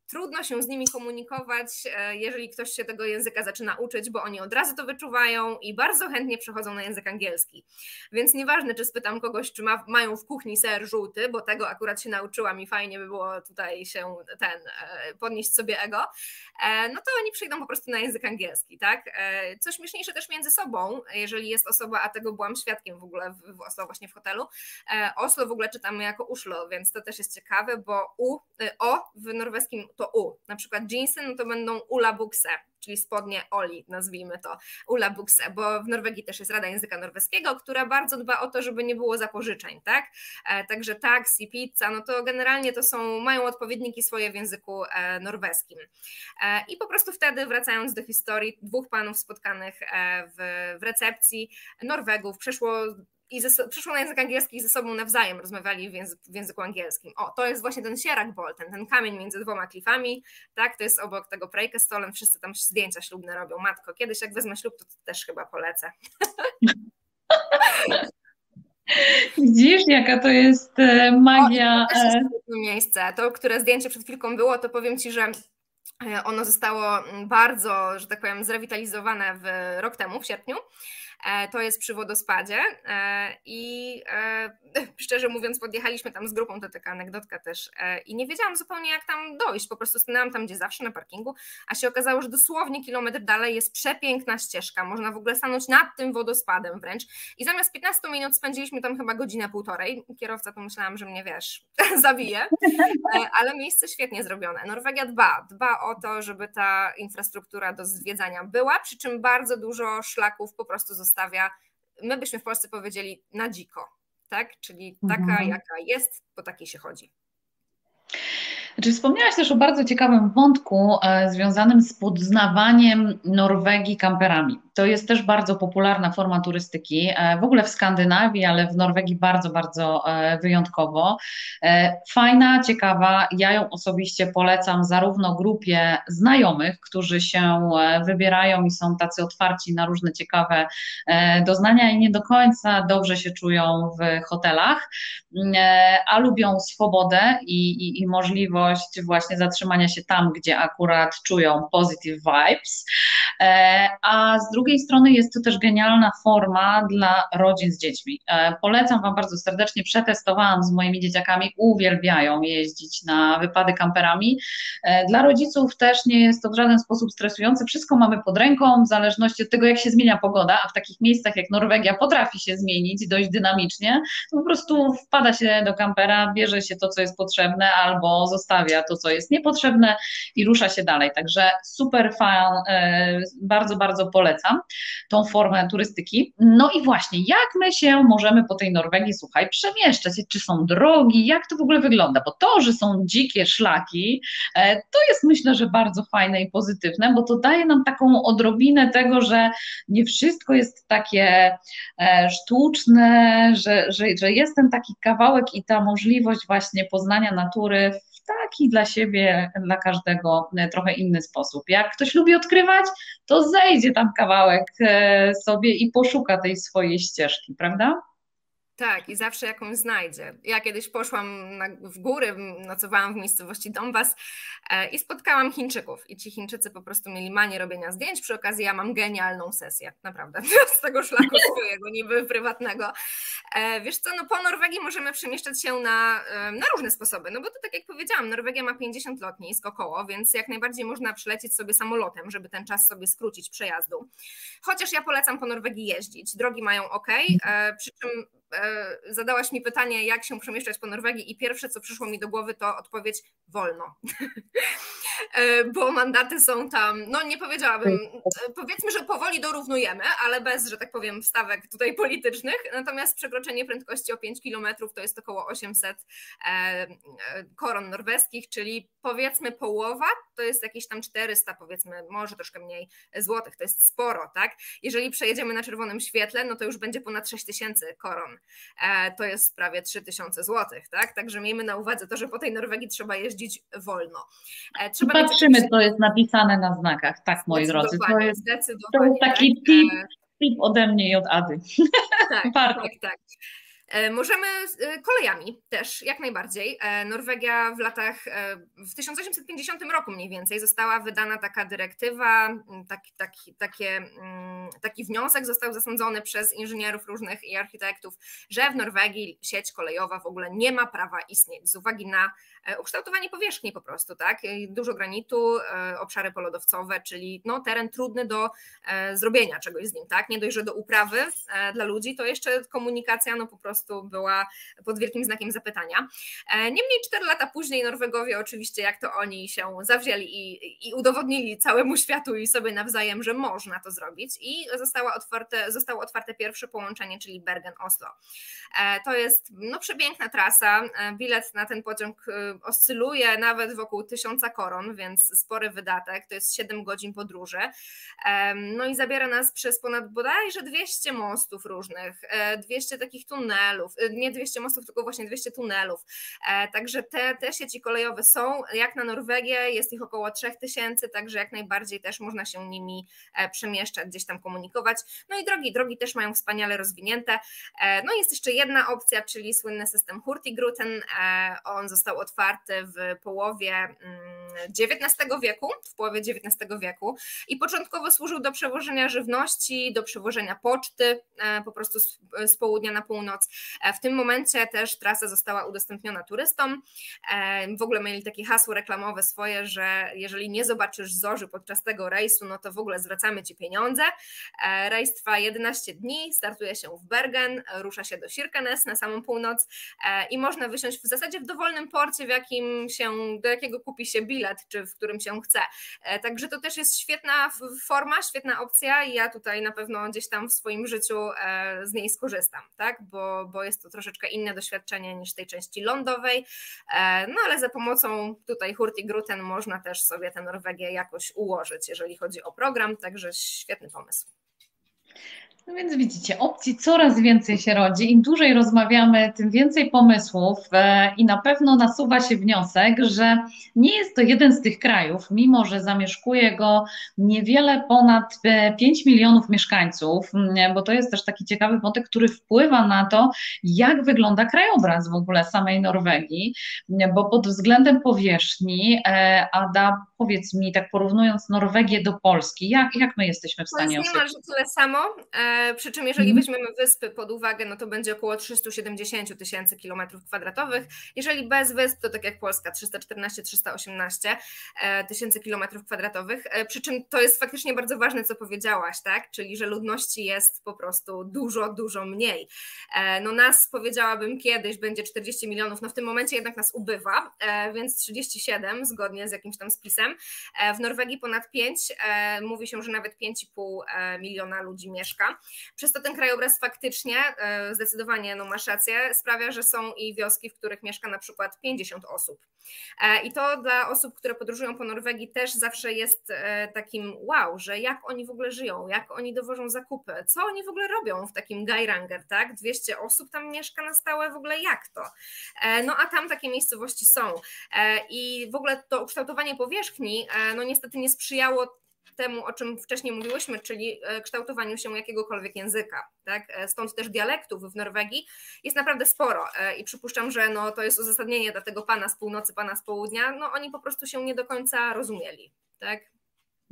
trudno się z nimi komunikować, e, jeżeli ktoś się tego języka zaczyna uczyć, bo oni od razu to wyczuwają i bardzo chętnie przechodzą na język angielski. Więc nieważne, czy spytam kogoś, czy ma, mają w kuchni ser żółty, bo tego akurat się nauczyłam i fajnie by było tutaj się ten, e, podnieść sobie ego, e, no to oni przyjdą po prostu na język angielski, tak? Co śmieszniejsze też między sobą, jeżeli jest osoba, a tego byłam świadkiem w ogóle w, w Oslo, właśnie w hotelu. Oslo w ogóle czytamy jako uszlo, więc to też jest ciekawe, bo u, o w norweskim to U. Na przykład jeansy, no to będą Ula Bukse, czyli spodnie Oli, nazwijmy to Ula Bukse, bo w Norwegii też jest Rada Języka Norweskiego, która bardzo dba o to, żeby nie było zapożyczeń, tak? E, także taksi, pizza, no to generalnie to są, mają odpowiedniki swoje w języku e, norweskim. E, I po prostu wtedy, wracając do historii, dwóch panów spotkanych w, w recepcji, Norwegów, przeszło i ze, przyszło na język angielski i ze sobą nawzajem rozmawiali w, języku, w języku angielskim. O, to jest właśnie ten sierak ten, ten kamień między dwoma klifami, tak, to jest obok tego stolem, wszyscy tam zdjęcia ślubne robią. Matko, kiedyś jak wezmę ślub, to, to też chyba polecę. Widzisz, jaka to jest e, magia. O, to jest e. miejsce. To, które zdjęcie przed chwilką było, to powiem Ci, że e, ono zostało bardzo, że tak powiem, zrewitalizowane w rok temu, w sierpniu. E, to jest przy wodospadzie e, i e, szczerze mówiąc podjechaliśmy tam z grupą, to taka anegdotka też i nie wiedziałam zupełnie jak tam dojść, po prostu stanęłam tam gdzie zawsze na parkingu, a się okazało, że dosłownie kilometr dalej jest przepiękna ścieżka, można w ogóle stanąć nad tym wodospadem wręcz. I zamiast 15 minut spędziliśmy tam chyba godzinę, półtorej, kierowca to myślałam, że mnie wiesz, zabije, ale miejsce świetnie zrobione. Norwegia dba, dba o to, żeby ta infrastruktura do zwiedzania była, przy czym bardzo dużo szlaków po prostu zostało zostawia, my byśmy w Polsce powiedzieli na dziko, tak? Czyli taka, mhm. jaka jest, po takiej się chodzi. Znaczy, wspomniałaś też o bardzo ciekawym wątku e, związanym z poznawaniem Norwegii kamperami. To jest też bardzo popularna forma turystyki, e, w ogóle w Skandynawii, ale w Norwegii bardzo, bardzo e, wyjątkowo. E, fajna, ciekawa, ja ją osobiście polecam zarówno grupie znajomych, którzy się wybierają i są tacy otwarci na różne ciekawe doznania i nie do końca dobrze się czują w hotelach, a lubią swobodę i, i, i możliwość właśnie zatrzymania się tam, gdzie akurat czują positive vibes, a z drugiej drugiej strony jest to też genialna forma dla rodzin z dziećmi. E, polecam Wam bardzo serdecznie, przetestowałam z moimi dzieciakami, uwielbiają jeździć na wypady kamperami. E, dla rodziców też nie jest to w żaden sposób stresujące, wszystko mamy pod ręką, w zależności od tego, jak się zmienia pogoda, a w takich miejscach jak Norwegia potrafi się zmienić dość dynamicznie, to po prostu wpada się do kampera, bierze się to, co jest potrzebne, albo zostawia to, co jest niepotrzebne i rusza się dalej. Także super fan, e, bardzo, bardzo polecam tą formę turystyki. No i właśnie, jak my się możemy po tej Norwegii, słuchaj, przemieszczać? Czy są drogi? Jak to w ogóle wygląda? Bo to, że są dzikie szlaki, e, to jest myślę, że bardzo fajne i pozytywne, bo to daje nam taką odrobinę tego, że nie wszystko jest takie e, sztuczne, że, że, że jest ten taki kawałek i ta możliwość właśnie poznania natury taki dla siebie, dla każdego e, trochę inny sposób. Jak ktoś lubi odkrywać, to zejdzie tam kawałek e, sobie i poszuka tej swojej ścieżki, prawda? Tak, i zawsze jakąś znajdzie. Ja kiedyś poszłam na, w góry, nocowałam w miejscowości Donbas e, i spotkałam Chińczyków. I ci Chińczycy po prostu mieli manię robienia zdjęć. Przy okazji ja mam genialną sesję, naprawdę, z tego szlaku swojego, niby prywatnego. E, wiesz co, no po Norwegii możemy przemieszczać się na, e, na różne sposoby, no bo to tak jak powiedziałam, Norwegia ma 50 lotnisk około, więc jak najbardziej można przylecieć sobie samolotem, żeby ten czas sobie skrócić przejazdu. Chociaż ja polecam po Norwegii jeździć. Drogi mają ok, e, przy czym zadałaś mi pytanie, jak się przemieszczać po Norwegii, i pierwsze, co przyszło mi do głowy, to odpowiedź wolno. E, bo mandaty są tam, no nie powiedziałabym, e, powiedzmy, że powoli dorównujemy, ale bez, że tak powiem, stawek tutaj politycznych. Natomiast przekroczenie prędkości o 5 km to jest około 800 koron norweskich, czyli powiedzmy połowa, to jest jakieś tam 400, powiedzmy, może troszkę mniej złotych, to jest sporo, tak? Jeżeli przejedziemy na czerwonym świetle, no to już będzie ponad 6000 koron. To jest prawie 3000 zł, tak? Także miejmy na uwadze to, że po tej Norwegii trzeba jeździć wolno. Trzeba Patrzymy, mieć... co jest napisane na znakach, tak moi drodzy. To jest, to jest taki tak. tip, tip ode mnie i od Ady. Tak, tak, tak. E, możemy e, kolejami też, jak najbardziej. E, Norwegia w latach, w 1850 roku mniej więcej została wydana taka dyrektywa, taki, taki, takie, taki wniosek został zasądzony przez inżynierów różnych i architektów, że w Norwegii sieć kolejowa w ogóle nie ma prawa istnieć z uwagi na ukształtowanie powierzchni po prostu, tak? Dużo granitu, obszary polodowcowe, czyli no, teren trudny do zrobienia czegoś z nim, tak? Nie dość, że do uprawy dla ludzi, to jeszcze komunikacja no po prostu była pod wielkim znakiem zapytania. E, niemniej cztery lata później Norwegowie oczywiście, jak to oni się zawzięli i, i udowodnili całemu światu i sobie nawzajem, że można to zrobić i zostało otwarte, zostało otwarte pierwsze połączenie, czyli Bergen-Oslo. E, to jest no, przepiękna trasa, e, bilet na ten pociąg oscyluje nawet wokół tysiąca koron, więc spory wydatek, to jest 7 godzin podróży. No i zabiera nas przez ponad bodajże 200 mostów różnych, 200 takich tunelów, y, nie 200 mostów, tylko właśnie 200 tunelów. E, także te, te sieci kolejowe są, jak na Norwegię jest ich około 3000, także jak najbardziej też można się nimi e, przemieszczać, gdzieś tam komunikować. No i drogi, drogi też mają wspaniale rozwinięte. E, no i jest jeszcze jedna opcja, czyli słynny system Hurtigruten. On został otwarty w połowie XIX mm, wieku, w połowie XIX wieku i początkowo służył do przewożenia żywności, do przewożenia poczty po prostu z, z południa na północ. E, w tym momencie też trasa została udostępniona turystom. E, w ogóle mieli takie hasło reklamowe swoje, że jeżeli nie zobaczysz zorzy podczas tego rejsu, no to w ogóle zwracamy ci pieniądze. E, rejs trwa 11 dni, startuje się w Bergen, rusza się do Sirkenes na samą północ i można wysiąść w zasadzie w dowolnym porcie, jakim się, do jakiego kupi się bilet, czy w którym się chce. Także to też jest świetna forma, świetna opcja i ja tutaj na pewno gdzieś tam w swoim życiu z niej skorzystam, tak? Bo bo, jest to troszeczkę inne doświadczenie niż tej części lądowej, e, no ale za pomocą tutaj Hurtigruten można też sobie tę Norwegię jakoś ułożyć, jeżeli chodzi o program, także świetny pomysł. No więc widzicie, opcji coraz więcej się rodzi. Im dłużej rozmawiamy, tym więcej pomysłów e, i na pewno nasuwa się wniosek, że nie jest to jeden z tych krajów, mimo że zamieszkuje go niewiele ponad 5 e, milionów mieszkańców, bo to jest też taki ciekawy wątek, który wpływa na to, jak wygląda krajobraz w ogóle samej Norwegii, bo pod względem powierzchni, e, Ada, powiedz mi, tak porównując Norwegię do Polski, jak, jak my jesteśmy w stanie osądzić? Niemalże tyle samo. Przy czym, jeżeli mm. weźmiemy wyspy pod uwagę, no to będzie około 370 tysięcy kilometrów kwadratowych. Jeżeli bez wysp, to tak jak Polska, 314-318 e, tysięcy kilometrów kwadratowych. E, przy czym to jest faktycznie bardzo ważne, co powiedziałaś, tak? Czyli, że ludności jest po prostu dużo, dużo mniej. E, no nas powiedziałabym kiedyś będzie 40 milionów, no w tym momencie jednak nas ubywa, więc 37 zgodnie z jakimś tam spisem. W Norwegii ponad 5, mówi się, że nawet 5,5 miliona ludzi mieszka. Przez to ten krajobraz faktycznie, e, zdecydowanie no masz rację, sprawia, że są i wioski, w których mieszka na przykład 50 osób. E, I to dla osób, które podróżują po Norwegii też zawsze jest e, takim wow, że jak oni w ogóle żyją, jak oni dowożą zakupy, co oni w ogóle robią w takim Geiranger, tak? 200 osób tam mieszka na stałe, w ogóle jak to? No a tam takie miejscowości są. I w ogóle to ukształtowanie powierzchni, no niestety nie sprzyjało temu, o czym wcześniej mówiłyśmy, czyli e, kształtowaniu się jakiegokolwiek języka. Tak? E, stąd też dialektów w Norwegii jest naprawdę sporo e, i przypuszczam, że no, to jest uzasadnienie dla tego pana z północy, pana z południa. No, oni po prostu się nie do końca rozumieli. Tak?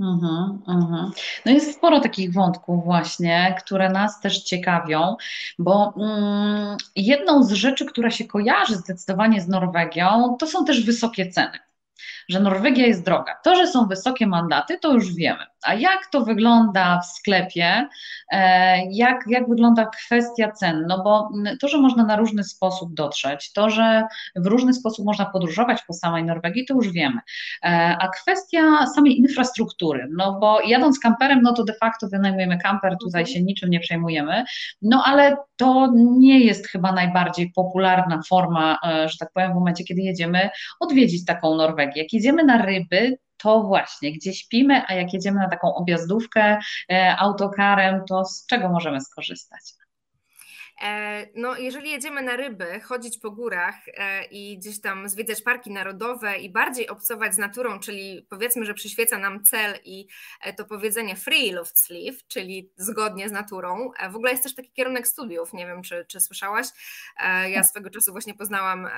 Uh-huh, uh-huh. No jest sporo takich wątków właśnie, które nas też ciekawią, bo mm, jedną z rzeczy, która się kojarzy zdecydowanie z Norwegią, to są też wysokie ceny że Norwegia jest droga. To, że są wysokie mandaty, to już wiemy. A jak to wygląda w sklepie, e, jak, jak wygląda kwestia cen? No bo to, że można na różny sposób dotrzeć, to, że w różny sposób można podróżować po samej Norwegii, to już wiemy. E, a kwestia samej infrastruktury, no bo jadąc kamperem, no to de facto wynajmujemy kamper, tutaj się niczym nie przejmujemy, no ale to nie jest chyba najbardziej popularna forma, e, że tak powiem, w momencie, kiedy jedziemy odwiedzić taką Norwegię. Jak jedziemy na ryby, to właśnie, gdzie śpimy, a jak jedziemy na taką objazdówkę e, autokarem, to z czego możemy skorzystać? E, no, jeżeli jedziemy na ryby, chodzić po górach e, i gdzieś tam zwiedzać parki narodowe i bardziej obcować z naturą, czyli powiedzmy, że przyświeca nam cel i e, to powiedzenie free loft sleeve, czyli zgodnie z naturą. W ogóle jest też taki kierunek studiów, nie wiem, czy, czy słyszałaś. Ja tak. swego czasu właśnie poznałam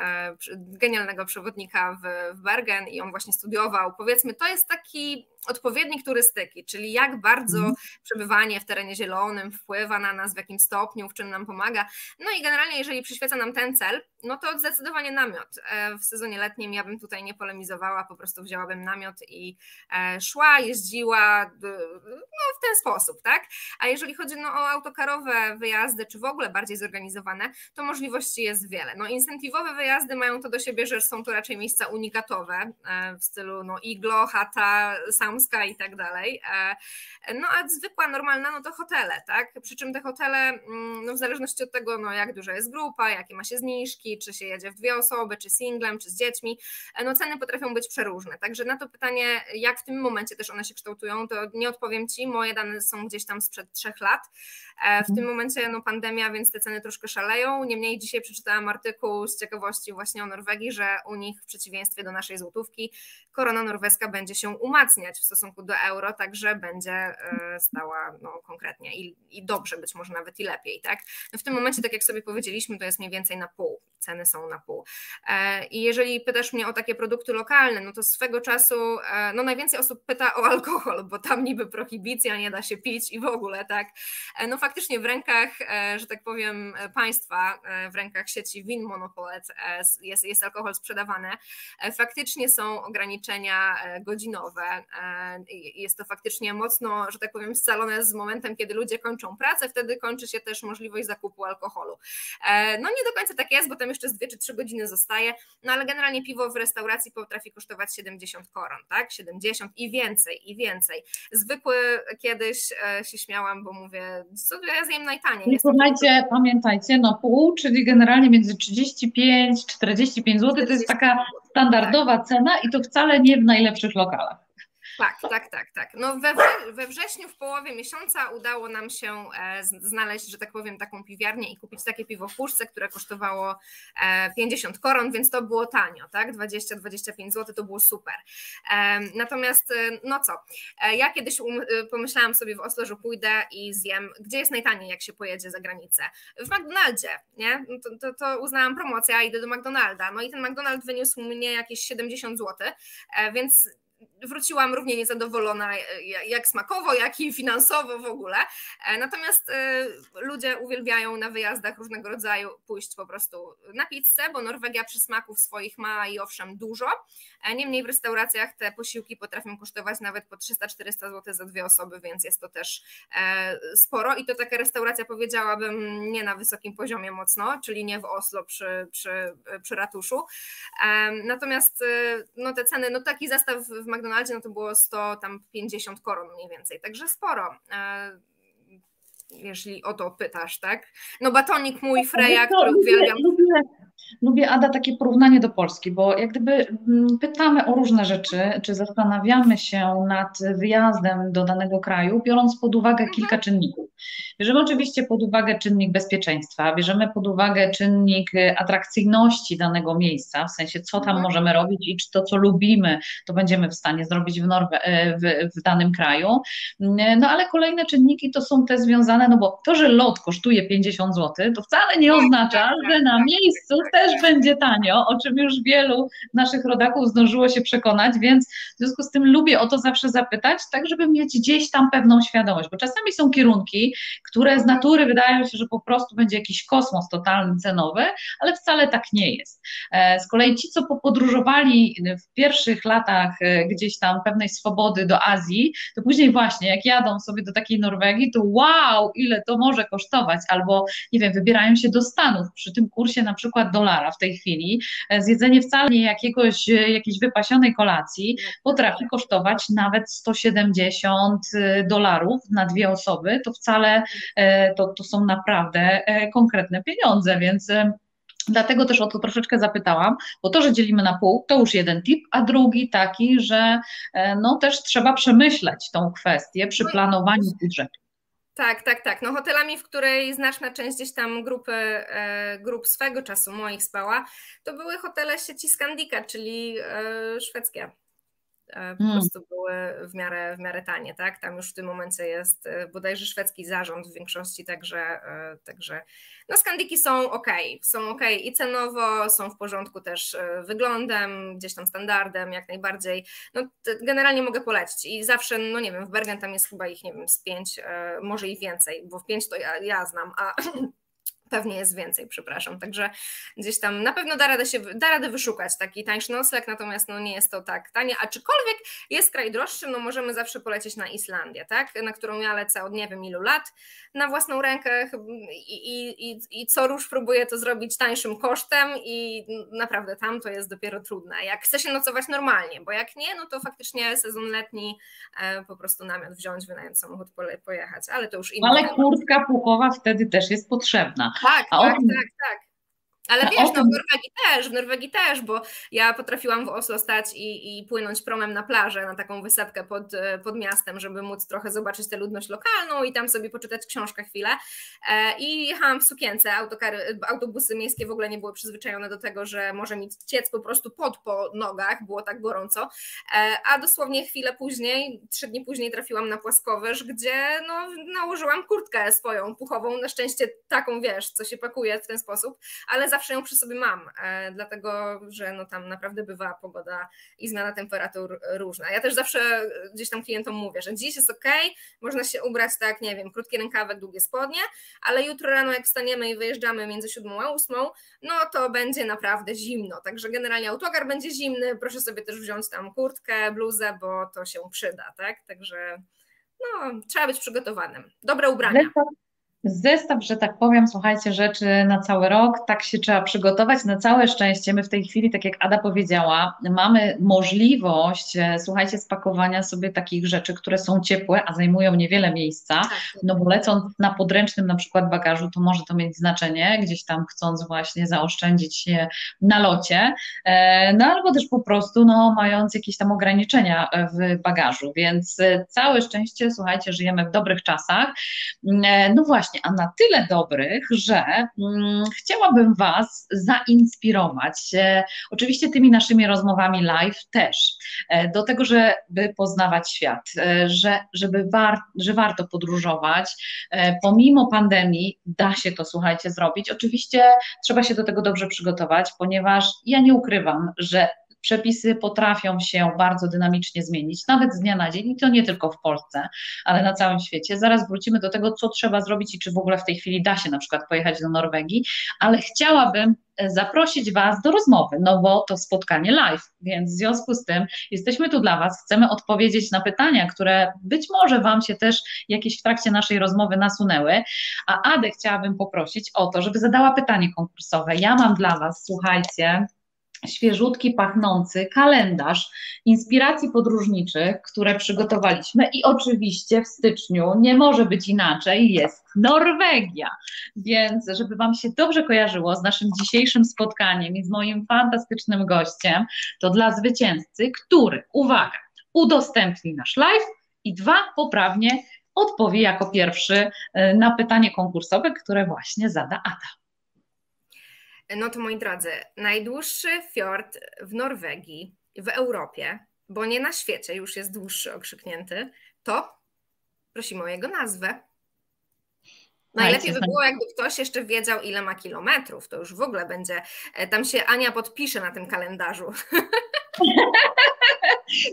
genialnego przewodnika w, w Bergen i on właśnie studiował. Powiedzmy, to jest taki odpowiednik turystyki, czyli jak bardzo mm. przebywanie w terenie zielonym wpływa na nas, w jakim stopniu, w czym nam pomaga. No i generalnie, jeżeli przyświeca nam ten cel, no to zdecydowanie namiot. E, w sezonie letnim ja bym tutaj nie polemizowała, po prostu wzięłabym namiot i e, szła, jeździła no, w ten sposób, tak? A jeżeli chodzi no, o autokarowe wyjazdy, czy w ogóle bardziej zorganizowane, to możliwości jest wiele. No incentywowe wyjazdy mają to do siebie, że są to raczej miejsca unikatowe e, w stylu no, iglo, chata, samska i tak dalej. No a zwykła, normalna, no to hotele, tak? Przy czym te hotele, mm, no w zależności od tego, no jak duża jest grupa, jakie ma się zniżki, czy się jedzie w dwie osoby, czy singlem, czy z dziećmi, no ceny potrafią być przeróżne. Także na to pytanie, jak w tym momencie też one się kształtują, to nie odpowiem Ci, moje dane są gdzieś tam sprzed trzech lat. E, w tym momencie no pandemia, więc te ceny troszkę szaleją. Niemniej dzisiaj przeczytałam artykuł z ciekawości właśnie o Norwegii, że u nich w przeciwieństwie do naszej złotówki korona norweska będzie się umacniać w stosunku do euro, także będzie e, stała no, konkretnie i, i dobrze, być może nawet i lepiej. Tak? No w tym momencie, tak jak sobie powiedzieliśmy, to jest mniej więcej na pół ceny są na pół. E, I jeżeli pytasz mnie o takie produkty lokalne, no to swego czasu e, no najwięcej osób pyta o alkohol, bo tam niby prohibicja, nie da się pić i w ogóle, tak. E, no faktycznie w rękach, że tak powiem, państwa, w rękach sieci win Monopolet jest, jest alkohol sprzedawany. Faktycznie są ograniczenia godzinowe. Jest to faktycznie mocno, że tak powiem, scalone z momentem, kiedy ludzie kończą pracę, wtedy kończy się też możliwość zakupu alkoholu. No nie do końca tak jest, bo tam jeszcze z 2 czy 3 godziny zostaje, no ale generalnie piwo w restauracji potrafi kosztować 70 koron, tak? 70 i więcej, i więcej. Zwykły kiedyś e, się śmiałam, bo mówię, co ja zjem najtaniej. I słuchajcie, pamiętajcie, no pół, czyli generalnie między 35 45 zł to jest taka standardowa tak. cena i to wcale nie w najlepszych lokalach. Tak, tak, tak, tak. No we, we wrześniu, w połowie miesiąca udało nam się e, znaleźć, że tak powiem, taką piwiarnię i kupić takie piwo w puszce, które kosztowało 50 e, koron, więc to było tanio, tak? 20-25 zł to było super. E, natomiast, no co, ja kiedyś um, pomyślałam sobie w Oslo, że pójdę i zjem, gdzie jest najtaniej, jak się pojedzie za granicę? W McDonaldzie, nie? No to, to, to uznałam promocję, a idę do McDonalda. No i ten McDonald wyniósł mnie jakieś 70 zł, więc wróciłam równie niezadowolona e, jak smakowo, jak i finansowo w ogóle. E, natomiast e, ludzie uwielbiają na wyjazdach różnego rodzaju pójść po prostu na pizzę, bo Norwegia przysmaków swoich ma i owszem dużo. Niemniej w restauracjach te posiłki potrafią kosztować nawet po 300-400 zł za dwie osoby, więc jest to też sporo i to taka restauracja powiedziałabym nie na wysokim poziomie mocno, czyli nie w Oslo przy, przy, przy ratuszu. Natomiast no te ceny, no taki zestaw w McDonaldzie no to było 100, tam 50 koron mniej więcej, także sporo e, jeśli o to pytasz, tak? No batonik mój Freja, który uwielbiam. Lubię, lubię, Ada, takie porównanie do Polski, bo jak gdyby mm, pytamy o różne rzeczy, czy zastanawiamy się nad wyjazdem do danego kraju, biorąc pod uwagę mhm. kilka czynników. Bierzemy oczywiście pod uwagę czynnik bezpieczeństwa, bierzemy pod uwagę czynnik y, atrakcyjności danego miejsca, w sensie co tam mhm. możemy robić i czy to, co lubimy, to będziemy w stanie zrobić w, Norwe- y, w, w danym kraju. Mm, no ale kolejne czynniki to są te związane, no bo to, że lot kosztuje 50 zł, to wcale nie tak, oznacza, tak, że na tak, miejscu też będzie tanio, o czym już wielu naszych rodaków zdążyło się przekonać, więc w związku z tym lubię o to zawsze zapytać, tak żeby mieć gdzieś tam pewną świadomość, bo czasami są kierunki, które z natury wydają się, że po prostu będzie jakiś kosmos totalny cenowy, ale wcale tak nie jest. E, z kolei ci, co popodróżowali w pierwszych latach e, gdzieś tam pewnej swobody do Azji, to później właśnie jak jadą sobie do takiej Norwegii, to wow, ile to może kosztować, albo nie wiem, wybierają się do Stanów przy tym kursie na przykład dolara w tej chwili, e, zjedzenie wcale nie jakiegoś, jakiejś wypasionej kolacji. Potrafi kosztować nawet 170 dolarów na dwie osoby, to wcale E, to, to są naprawdę e, konkretne pieniądze, więc e, Dlatego też o to troszeczkę zapytałam, bo to, że dzielimy na pół, to już jeden tip, a drugi taki, że no też trzeba przemyśleć tą kwestię przy planowaniu budżetu. Tak, tak, tak. No hotelami, w której znaczna część gdzieś tam grupy, e, grup swego czasu moich spała, to były hotele sieci Skandika, czyli e, szwedzkie. E, po hmm. prostu były w miarę, w miarę tanie, tak? Tam już w tym momencie jest e, bodajże szwedzki zarząd w większości, także, e, także no skandiki są ok, są ok i cenowo, są w porządku też wyglądem, gdzieś tam standardem, jak najbardziej. No generalnie mogę polecić i zawsze, no nie wiem, w Bergen tam jest chyba ich, nie wiem, z pięć, może i więcej, bo w pięć to ja, ja znam, a pewnie jest więcej, przepraszam. Także gdzieś tam na pewno da radę, się, da radę wyszukać taki tańszy nocleg, natomiast no nie jest to tak tanie. Aczkolwiek jest kraj droższy, no możemy zawsze polecieć na Islandię, tak? na którą ja lecę od nie wiem ilu lat na własną rękę i, i, i, co róż próbuję to zrobić tańszym kosztem i naprawdę tam to jest dopiero trudne. Jak chce się nocować normalnie, bo jak nie, no to faktycznie sezon letni e, po prostu namiot wziąć, wynająć samochód, pojechać, ale to już inne. Ale kurtka puchowa wtedy też jest potrzebna. Tak, tak, tak, tak. Ale wiesz, no w Norwegii też, w Norwegii też, bo ja potrafiłam w Oslo stać i, i płynąć promem na plażę, na taką wysepkę pod, e, pod miastem, żeby móc trochę zobaczyć tę ludność lokalną i tam sobie poczytać książkę chwilę. E, I jechałam w sukience, autokary, autobusy miejskie w ogóle nie były przyzwyczajone do tego, że może mi ciec po prostu pod po nogach, było tak gorąco. E, a dosłownie chwilę później, trzy dni później trafiłam na płaskowyż, gdzie no, nałożyłam kurtkę swoją puchową, na szczęście taką, wiesz, co się pakuje w ten sposób, ale zawsze ją przy sobie mam, e, dlatego że no tam naprawdę bywa pogoda i zmiana temperatur różna. Ja też zawsze gdzieś tam klientom mówię, że dziś jest ok, można się ubrać tak, nie wiem, krótki rękawek, długie spodnie, ale jutro rano jak wstaniemy i wyjeżdżamy między siódmą a ósmą, no to będzie naprawdę zimno, także generalnie autogar będzie zimny, proszę sobie też wziąć tam kurtkę, bluzę, bo to się przyda, tak, także no, trzeba być przygotowanym. Dobre ubrania zestaw, że tak powiem, słuchajcie, rzeczy na cały rok, tak się trzeba przygotować. Na całe szczęście my w tej chwili, tak jak Ada powiedziała, mamy możliwość, e, słuchajcie, spakowania sobie takich rzeczy, które są ciepłe, a zajmują niewiele miejsca, tak. no bo lecąc na podręcznym na przykład bagażu, to może to mieć znaczenie, gdzieś tam chcąc właśnie zaoszczędzić się na locie, e, no albo też po prostu, no mając jakieś tam ograniczenia w bagażu, więc e, całe szczęście, słuchajcie, żyjemy w dobrych czasach. No właśnie, właśnie, a na tyle dobrych, że mm, chciałabym Was zainspirować, e, oczywiście tymi naszymi rozmowami live też, e, do tego, żeby poznawać świat, e, że, żeby war, że warto podróżować. E, pomimo pandemii da się to, słuchajcie, zrobić. Oczywiście trzeba się do tego dobrze przygotować, ponieważ ja nie ukrywam, że przepisy potrafią się bardzo dynamicznie zmienić, nawet z dnia na dzień, i to nie tylko w Polsce, ale na całym świecie. Zaraz wrócimy do tego, co trzeba zrobić i czy w ogóle w tej chwili da się na przykład pojechać do Norwegii, ale chciałabym e, zaprosić Was do rozmowy, no bo to spotkanie live, więc w związku z tym jesteśmy tu dla Was, chcemy odpowiedzieć na pytania, które być może Wam się też jakieś w trakcie naszej rozmowy nasunęły, a Adę chciałabym poprosić o to, żeby zadała pytanie konkursowe. Ja mam dla Was, słuchajcie, świeżutki, pachnący kalendarz inspiracji podróżniczych, które przygotowaliśmy i oczywiście w styczniu nie może być inaczej, jest Norwegia. Więc żeby Wam się dobrze kojarzyło z naszym dzisiejszym spotkaniem i z moim fantastycznym gościem, to dla zwycięzcy, który, uwaga, udostępni nasz live i dwa, poprawnie odpowie jako pierwszy e, na pytanie konkursowe, które właśnie zada Ada. No to moi drodzy, najdłuższy fiord w Norwegii, w Europie, bo nie na świecie już jest dłuższy, okrzyknięty, to prosimy o jego nazwę. Najlepiej by było, jakby ktoś jeszcze wiedział, ile ma kilometrów. To już w ogóle będzie. E, tam się Ania podpisze na tym kalendarzu.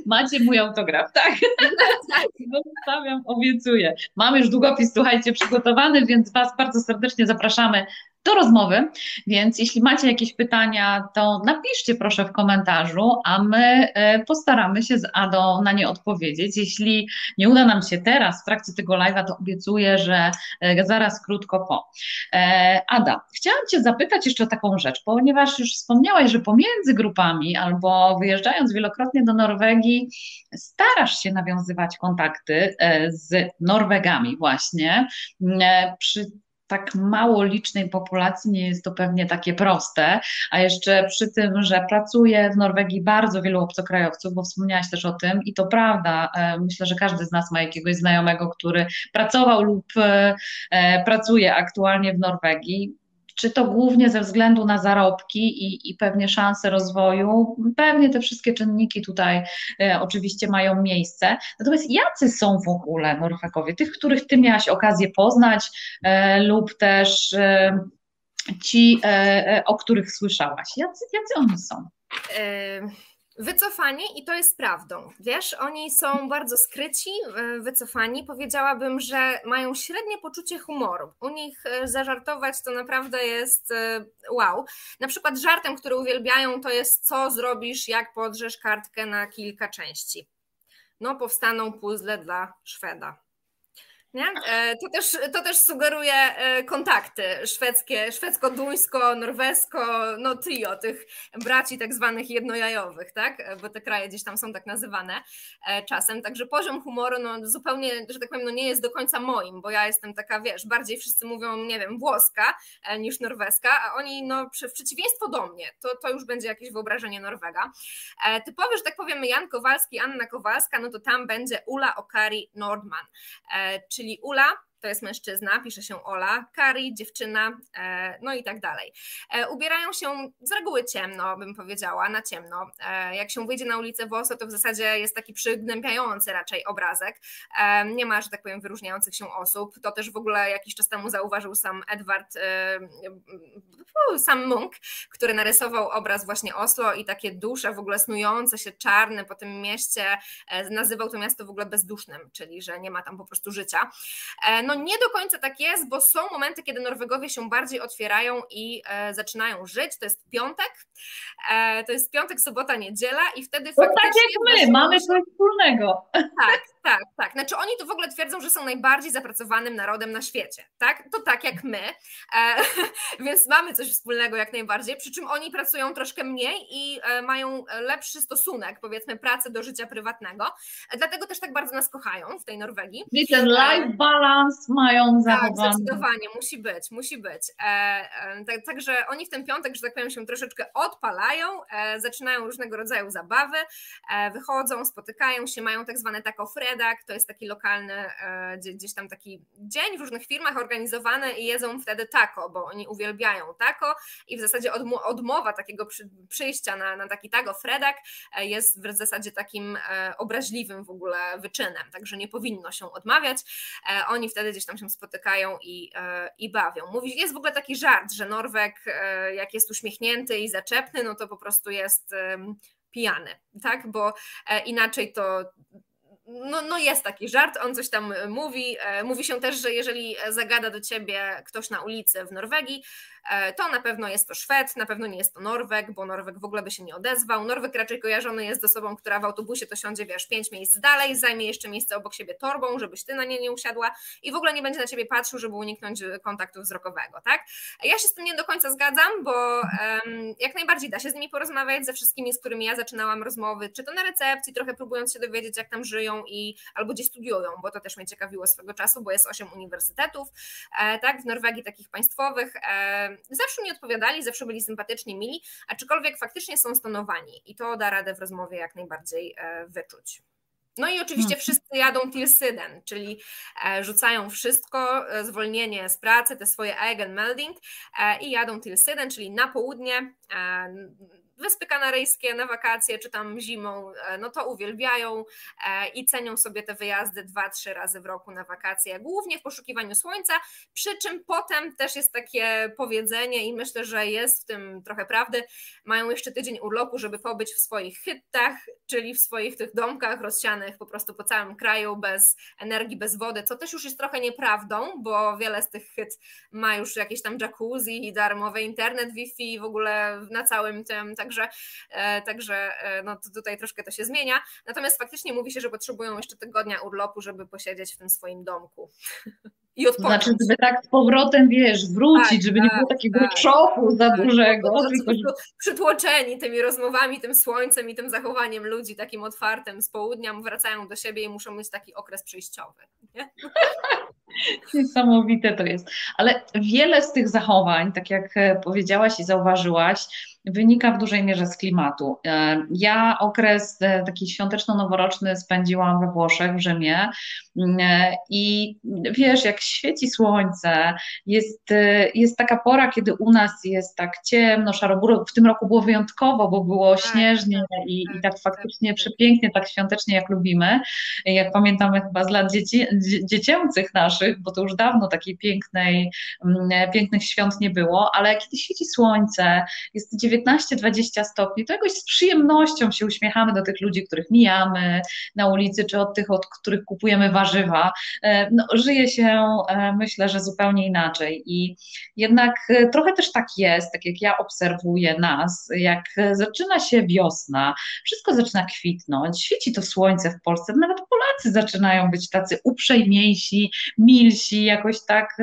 Macie mój autograf, tak? tak. Zostawiam, obiecuję. Mam już długopis, słuchajcie, przygotowany, więc Was bardzo serdecznie zapraszamy do rozmowy, więc jeśli macie jakieś pytania, to napiszcie proszę w komentarzu, a my e, postaramy się z Adą na nie odpowiedzieć. Jeśli nie uda nam się teraz w trakcie tego live'a, to obiecuję, że e, zaraz krótko po. E, Ada, chciałam Cię zapytać jeszcze o taką rzecz, ponieważ już wspomniałaś, że pomiędzy grupami albo wyjeżdżając wielokrotnie do Norwegii, starasz się nawiązywać kontakty z Norwegami właśnie. Przy tak mało licznej populacji nie jest to pewnie takie proste, a jeszcze przy tym, że pracuje w Norwegii bardzo wielu obcokrajowców, bo wspomniałaś też o tym i to prawda, e, myślę, że każdy z nas ma jakiegoś znajomego, który pracował lub e, e, pracuje aktualnie w Norwegii czy to głównie ze względu na zarobki i, i pewnie szanse rozwoju, pewnie te wszystkie czynniki tutaj e, oczywiście mają miejsce. Natomiast jacy są w ogóle Norwegowie? Tych, których ty miałaś okazję poznać e, lub też e, ci, e, e, o których słyszałaś? Jacy, jacy oni są? Wycofani i to jest prawdą. Wiesz, oni są bardzo skryci, wycofani. Powiedziałabym, że mają średnie poczucie humoru. U nich e, zażartować to naprawdę jest e, wow. Na przykład żartem, który uwielbiają, to jest co zrobisz, jak podrzesz kartkę na kilka części. No, powstaną puzzle dla Szweda. Nie? E, to, też, to też sugeruje e, kontakty szwedzkie, szwedzko-duńsko, norwesko, no trio tych braci tak zwanych jednojajowych, tak? E, bo te kraje gdzieś tam są tak nazywane czasem, także poziom humoru no zupełnie, że tak powiem, no nie jest do końca moim, bo ja jestem taka, wiesz, bardziej wszyscy mówią, nie wiem, włoska niż norweska, a oni no w przeciwieństwo do mnie, to, to już będzie jakieś wyobrażenie Norwega. Typowy, że tak powiem, Jan Kowalski, Anna Kowalska, no to tam będzie Ula Okari Nordman, czy czyli Ula, to jest mężczyzna, pisze się Ola, Kari, dziewczyna, e, no i tak dalej. E, ubierają się z reguły ciemno, bym powiedziała, na ciemno. E, jak się wyjdzie na ulicę Woso, to w zasadzie jest taki przygnębiający raczej obrazek. Nie ma, że tak powiem, wyróżniających się osób. To też w ogóle jakiś czas temu zauważył sam Edward, sam Munk, który narysował obraz właśnie Oslo i takie dusze w ogóle snujące się czarne po tym mieście, nazywał to miasto w ogóle bezdusznym, czyli że nie ma tam po prostu życia. No no nie do końca tak jest, bo są momenty, kiedy Norwegowie się bardziej otwierają i e, zaczynają żyć. To jest piątek, e, to jest piątek, sobota, niedziela i wtedy to faktycznie... tak jak my, mamy coś wspólnego. Tak, tak, tak. Znaczy oni to w ogóle twierdzą, że są najbardziej zapracowanym narodem na świecie, tak? To tak jak my, e, więc mamy coś wspólnego jak najbardziej, przy czym oni pracują troszkę mniej i e, mają lepszy stosunek, powiedzmy, pracy do życia prywatnego, dlatego też tak bardzo nas kochają w tej Norwegii. Czyli ten life balance mają tak, zachowany. Tak, zdecydowanie, musi być, musi być. E, e, tak, także oni w ten piątek, że tak powiem, się troszeczkę odpalają, e, zaczynają różnego rodzaju zabawy, e, wychodzą, spotykają się, mają tak zwane taco fredak, to jest taki lokalny, e, gdzieś tam taki dzień w różnych firmach organizowany i jedzą wtedy taco, bo oni uwielbiają taco i w zasadzie odmowa takiego przy, przyjścia na, na taki taco fredak e, jest w zasadzie takim obraźliwym w ogóle wyczynem, także nie powinno się odmawiać. Oni wtedy gdzieś tam się spotykają i, e, i bawią. Mówi, jest w ogóle taki żart, że Norweg, e, jak jest uśmiechnięty i zaczepny, no to po prostu jest pijany, tak? Bo e, inaczej to no, no jest taki żart, on coś tam mówi. Mówi się też, że jeżeli zagada do ciebie ktoś na ulicy w Norwegii, E, to na pewno jest to Szwed, na pewno nie jest to Norweg, bo Norweg w ogóle by się nie odezwał. Norweg raczej kojarzony jest z osobą, która w autobusie to siądzie, wiesz, pięć miejsc dalej, zajmie jeszcze miejsce obok siebie torbą, żebyś ty na nie nie usiadła i w ogóle nie będzie na ciebie patrzył, żeby uniknąć kontaktu wzrokowego, tak? Ja się z tym nie do końca zgadzam, bo um, jak najbardziej da się z nimi porozmawiać, ze wszystkimi, z którymi ja zaczynałam rozmowy, czy to na recepcji, trochę próbując się dowiedzieć, jak tam żyją i albo gdzie studiują, bo to też mnie ciekawiło swego czasu, bo jest osiem uniwersytetów, e, tak, w Norwegii takich państwowych, e, zawsze mi odpowiadali, zawsze byli sympatyczni, mili, aczkolwiek faktycznie są stonowani i to da radę w rozmowie jak najbardziej e, wyczuć. No i oczywiście hmm. wszyscy jadą Tilsyden, czyli e, rzucają wszystko, e, zwolnienie z pracy, te swoje Eigenmelding i jadą Tilsyden, czyli na południe Wyspy Kanaryjskie na wakacje czy tam zimą, e, no to uwielbiają e, i cenią sobie te wyjazdy dwa, trzy razy w roku na wakacje, głównie w poszukiwaniu słońca, przy czym potem też jest takie powiedzenie i myślę, że jest w tym trochę prawdy, mają jeszcze tydzień urlopu, żeby pobyć w swoich hyttach, czyli w swoich tych domkach rozsianych po prostu po całym kraju, bez energii, bez wody, co też już jest trochę nieprawdą, bo wiele z tych hyt ma już jakieś tam jacuzzi, darmowy internet, Wi-Fi w ogóle na całym tym, tak także, e, także e, no, tutaj troszkę to się zmienia. Natomiast faktycznie mówi się, że potrzebują jeszcze tygodnia urlopu, żeby posiedzieć w tym swoim domku. I odpocząć. Znaczy, żeby tak z powrotem, wiesz, wrócić, tak, żeby tak, nie było takiego tak, szoku za dużego. Tylko, przytłoczeni tymi rozmowami, tym słońcem i tym zachowaniem ludzi takim otwartym z południa, wracają do siebie i muszą mieć taki okres przejściowy. Nie? Niesamowite to jest. Ale wiele z tych zachowań, tak jak powiedziałaś i zauważyłaś, wynika w dużej mierze z klimatu. E, ja okres e, taki świąteczno-noworoczny spędziłam we Włoszech, w Rzymie. Mm, e, i wiesz, jak świeci słońce, jest, jest taka pora, kiedy u nas jest tak ciemno, szaro, w tym roku było wyjątkowo, bo było tak, śnieżnie tak, i, i tak, tak faktycznie przepięknie, tak świątecznie jak lubimy, jak pamiętamy chyba z lat dzieci, dziecięcych naszych, bo to już dawno takiej pięknej, mm, pięknych świąt nie było, ale kiedy świeci słońce, jest 19-20 stopni, to jakoś z przyjemnością się uśmiechamy do tych ludzi, których mijamy na ulicy, czy od tych, od których kupujemy warzywa. E, no, żyje się, e, myślę, że zupełnie inaczej. I jednak e, trochę też tak jest, tak jak ja obserwuję nas, jak zaczyna się wiosna, wszystko zaczyna kwitnąć, świeci to słońce w Polsce, nawet Polacy zaczynają być tacy uprzejmiejsi, milsi, jakoś tak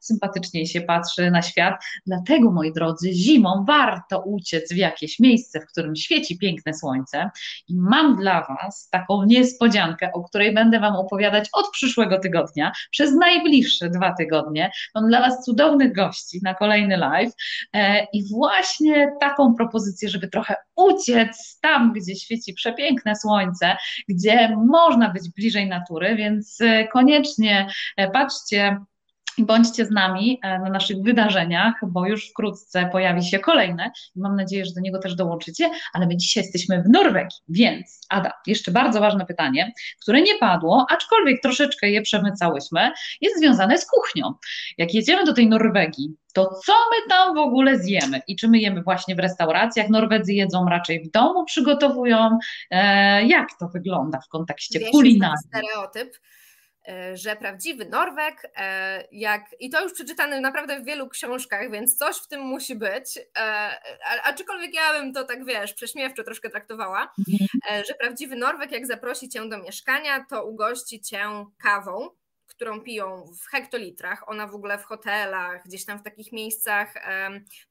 sympatyczniej się patrzy na świat. Dlatego, moi drodzy, zimą warto uciec w jakieś miejsce, w którym świeci piękne słońce. I mam dla Was taką niespodziankę, o której będę Wam opowiadać od przyszłego tygodnia, przez najbliższe dwa tygodnie. Mam dla Was cudownych gości na kolejny live e, i właśnie taką propozycję, żeby trochę uciec tam, gdzie świeci przepiękne słońce, gdzie można być bliżej natury, więc e, koniecznie e, patrzcie Bądźcie z nami e, na naszych wydarzeniach, bo już wkrótce pojawi się kolejne i mam nadzieję, że do niego też dołączycie, ale my dzisiaj jesteśmy w Norwegii, więc Ada, jeszcze bardzo ważne pytanie, które nie padło, aczkolwiek troszeczkę je przemycałyśmy, jest związane z kuchnią. Jak jedziemy do tej Norwegii, to co my tam w ogóle zjemy? I czy my jemy właśnie w restauracjach? Norwedzy jedzą raczej w domu, przygotowują. E, jak to wygląda w kontekście Wiesz, kulinarii? stereotyp, że prawdziwy Norweg, e, jak, i to już przeczytane naprawdę w wielu książkach, więc coś w tym musi być, e, aczkolwiek ja bym to tak, wiesz, prześmiewczo troszkę traktowała, mhm. że prawdziwy Norweg, jak zaprosi cię do mieszkania, to ugości cię kawą, którą piją w hektolitrach, ona w ogóle w hotelach, gdzieś tam w takich miejscach,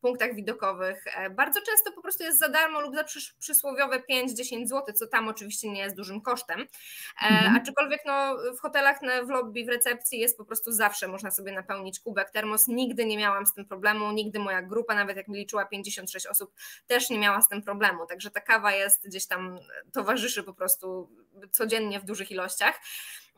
punktach widokowych, e, bardzo często po prostu jest za darmo lub za przysłowiowe 5-10 zł, co tam oczywiście nie jest dużym kosztem. E, mhm. Aczkolwiek no, w hotelach, w lobby, w recepcji jest po prostu zawsze można sobie napełnić kubek termos. Nigdy nie miałam z tym problemu, nigdy moja grupa, nawet jak mi liczyła 56 osób, też nie miała z tym problemu. Także ta kawa jest gdzieś tam, towarzyszy po prostu codziennie w dużych ilościach.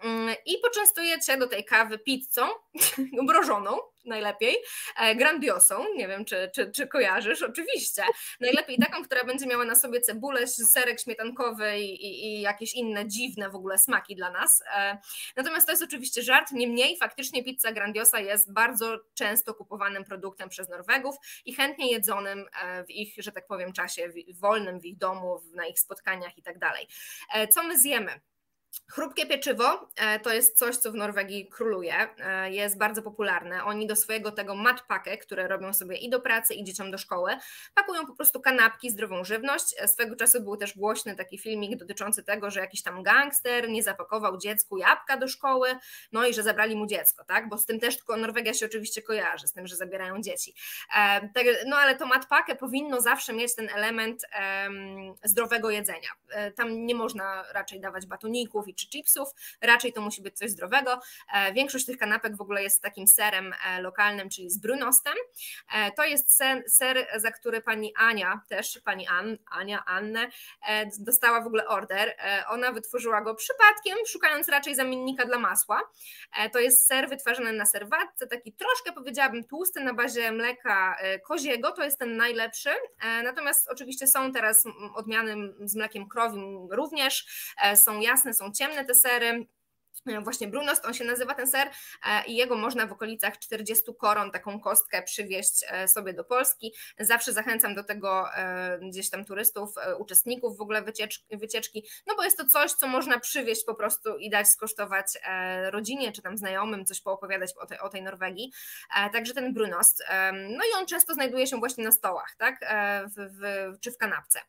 Mm, i poczęstujecie do tej kawy pizzą mrożoną najlepiej, e, grandiosą, nie wiem czy, czy, czy kojarzysz, oczywiście, najlepiej taką, która będzie miała na sobie cebulę, serek śmietankowy i, i, i jakieś inne dziwne w ogóle smaki dla nas. E, natomiast to jest oczywiście żart, niemniej faktycznie pizza grandiosa jest bardzo często kupowanym produktem przez Norwegów i chętnie jedzonym e, w ich, że tak powiem, czasie wolnym w ich domu, na ich spotkaniach i tak dalej. Co my zjemy? Chrupkie pieczywo e, to jest coś, co w Norwegii króluje, e, jest bardzo popularne. Oni do swojego tego matpakę, które robią sobie i do pracy, i dzieciom do szkoły, pakują po prostu kanapki, zdrową żywność. E, swego czasu był też głośny taki filmik dotyczący tego, że jakiś tam gangster nie zapakował dziecku jabłka do szkoły, no i że zabrali mu dziecko, tak? Bo z tym też Norwegia się oczywiście kojarzy, z tym, że zabierają dzieci. No ale to matpakę powinno zawsze mieć ten element zdrowego jedzenia. Tam nie można raczej dawać batoników, czy chipsów, raczej to musi być coś zdrowego. E, większość tych kanapek w ogóle jest takim serem e, lokalnym, czyli z brunostem. E, to jest ser, za który pani Ania, też pani An, Ania, Annę, dostała w ogóle order. Ona wytworzyła go przypadkiem, szukając raczej zamiennika dla masła. To jest ser wytwarzany na serwatce, taki troszkę powiedziałabym tłusty na bazie mleka koziego, to jest ten najlepszy. Natomiast oczywiście są teraz odmiany z mlekiem krowim również, są jasne, są ciemne te sery, właśnie Brunost, on się nazywa ten ser e, i jego można w okolicach 40 koron taką kostkę przywieźć e, sobie do Polski. Zawsze zachęcam do tego gdzieś tam turystów, uczestników w ogóle wycieczki, wycieczki, no bo jest to coś, co można przywieźć po prostu i dać skosztować rodzinie czy tam znajomym, coś poopowiadać o tej, o tej Norwegii. Także ten Brunost. No i on często znajduje się właśnie na stołach, tak, w, w, czy w kanapce.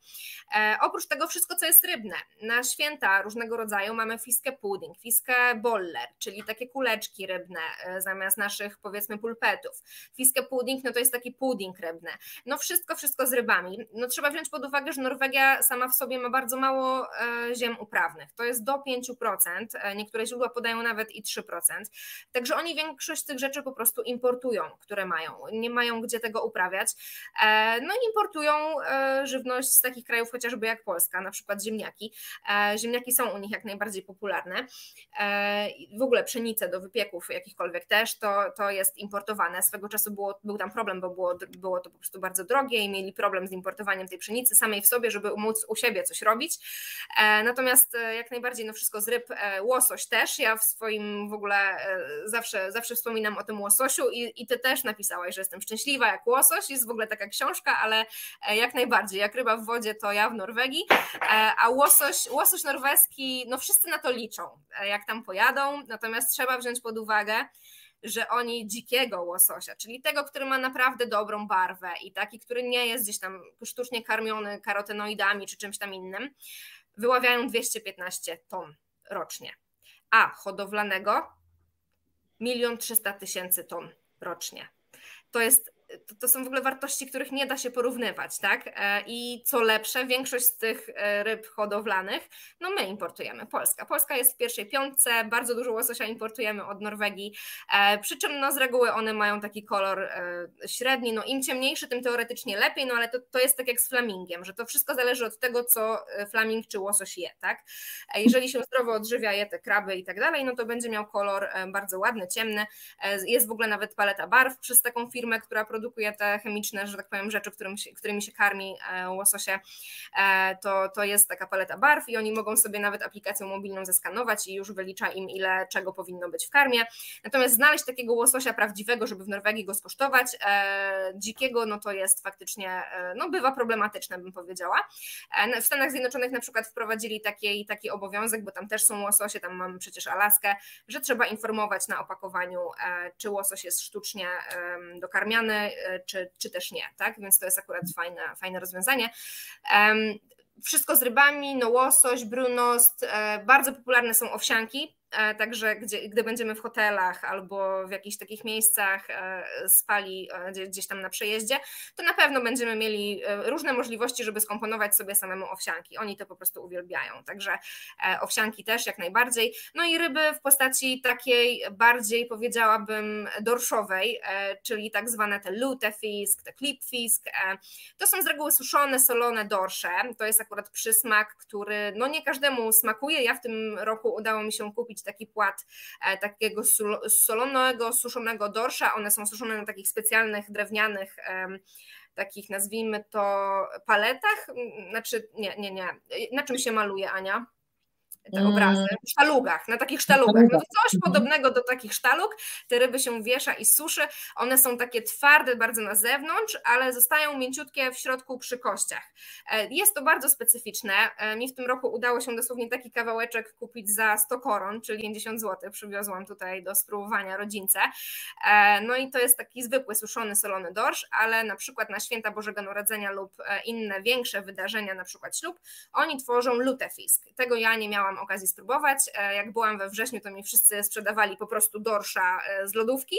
Oprócz tego wszystko, co jest rybne. Na święta różnego rodzaju mamy fiskę pudding, fiskę boller, czyli takie kuleczki rybne zamiast naszych powiedzmy pulpetów. Fiskę pudding, no to jest taki pudding rybny. No wszystko, wszystko z rybami. No trzeba wziąć pod uwagę, że Norwegia sama w sobie ma bardzo mało ziem uprawnych. To jest do 5%, niektóre źródła podają nawet i 3%. Także oni większość tych rzeczy po prostu importują, które mają. Nie mają gdzie tego uprawiać. No i importują żywność z takich krajów chociażby jak Polska, na przykład ziemniaki. E, ziemniaki są u nich jak najbardziej popularne. E, w ogóle pszenice do wypieków jakichkolwiek też, to, to jest importowane. Swego czasu było, był tam problem, bo było, było to po prostu bardzo drogie i mieli problem z importowaniem tej pszenicy samej w sobie, żeby móc u siebie coś robić. E, natomiast jak najbardziej no wszystko z ryb, łosoś też. Ja w swoim w ogóle zawsze, zawsze wspominam o tym łososiu i, i ty też napisałaś, że jestem szczęśliwa jak łosoś. Jest w ogóle taka książka, ale jak najbardziej, jak ryba w wodzie, to ja w Norwegii, a łosoś, łosoś norweski, no wszyscy na to liczą, jak tam pojadą, natomiast trzeba wziąć pod uwagę, że oni dzikiego łososia, czyli tego, który ma naprawdę dobrą barwę i taki, który nie jest gdzieś tam sztucznie karmiony karotenoidami czy czymś tam innym, wyławiają 215 ton rocznie, a hodowlanego 1 300 tysięcy ton rocznie. To jest to, to, są w ogóle wartości, których nie da się porównywać, tak? E, I co lepsze, większość z tych e, ryb hodowlanych, no my importujemy, Polska. Polska jest w pierwszej piątce, bardzo dużo łososia importujemy od Norwegii, e, przy czym no z reguły one mają taki kolor średni, no im ciemniejszy, tym teoretycznie lepiej, no ale to, to jest tak jak z flamingiem, że to wszystko zależy od tego, co flaming czy łosoś je, tak? Jeżeli się zdrowo odżywia, je te kraby i tak dalej, no to będzie miał kolor bardzo ładny, ciemny. Jest w ogóle nawet paleta barw przez taką firmę, która produkuje produkuje te chemiczne, że tak powiem, rzeczy, którym się, którymi się karmi e, łososie, e, to, to jest taka paleta barw i oni mogą sobie nawet aplikacją mobilną zeskanować i już wylicza im, ile czego powinno być w karmie. Natomiast znaleźć takiego łososia prawdziwego, żeby w Norwegii go skosztować, e, dzikiego, no to jest faktycznie, no bywa problematyczne, bym powiedziała. W Stanach Zjednoczonych na przykład wprowadzili taki, taki obowiązek, bo tam też są łososie, tam mamy przecież Alaskę, że trzeba informować na opakowaniu, czy łosoś jest sztucznie dokarmiany, czy, czy też nie, tak? Więc to jest akurat fajne, fajne rozwiązanie. Wszystko z rybami, no łosoś, brunost, e, bardzo popularne są owsianki, E, także gdzie, gdy będziemy w hotelach albo w jakichś takich miejscach e, spali e, gdzieś tam na przejeździe, to na pewno będziemy mieli różne możliwości, żeby skomponować sobie samemu owsianki. Oni to po prostu uwielbiają. Także owsianki też jak najbardziej. No i ryby w postaci takiej bardziej powiedziałabym dorszowej, czyli tak zwane te lutefisk, te klipfisk. To są z reguły suszone, solone dorsze. To jest akurat przysmak, który no nie każdemu smakuje. Ja w tym roku udało mi się kupić taki płat e, takiego solonego, suszonego dorsza. One są suszone na takich specjalnych drewnianych takich nazwijmy to paletach, znaczy nie, nie, nie. Na czym się maluje Ania? Te mm. obrazy, w sztalugach, na takich sztalugach. No coś mhm. podobnego do takich sztalug, te ryby się wiesza i suszy, one są takie twarde bardzo na zewnątrz, ale zostają mięciutkie w środku przy kościach. E, jest to bardzo specyficzne, e, mi w tym roku udało się dosłownie taki kawałeczek kupić za 100 koron, czyli 50 zł, przywiozłam tutaj do spróbowania rodzince, e, no i to jest taki zwykły suszony solony dorsz, ale na przykład na święta Bożego Narodzenia lub inne większe wydarzenia, na przykład ślub, oni tworzą lutefisk. Tego ja nie miałam okazji spróbować. E, jak byłam we wrześniu, to mi wszyscy sprzedawali po prostu dorsza e, z lodówki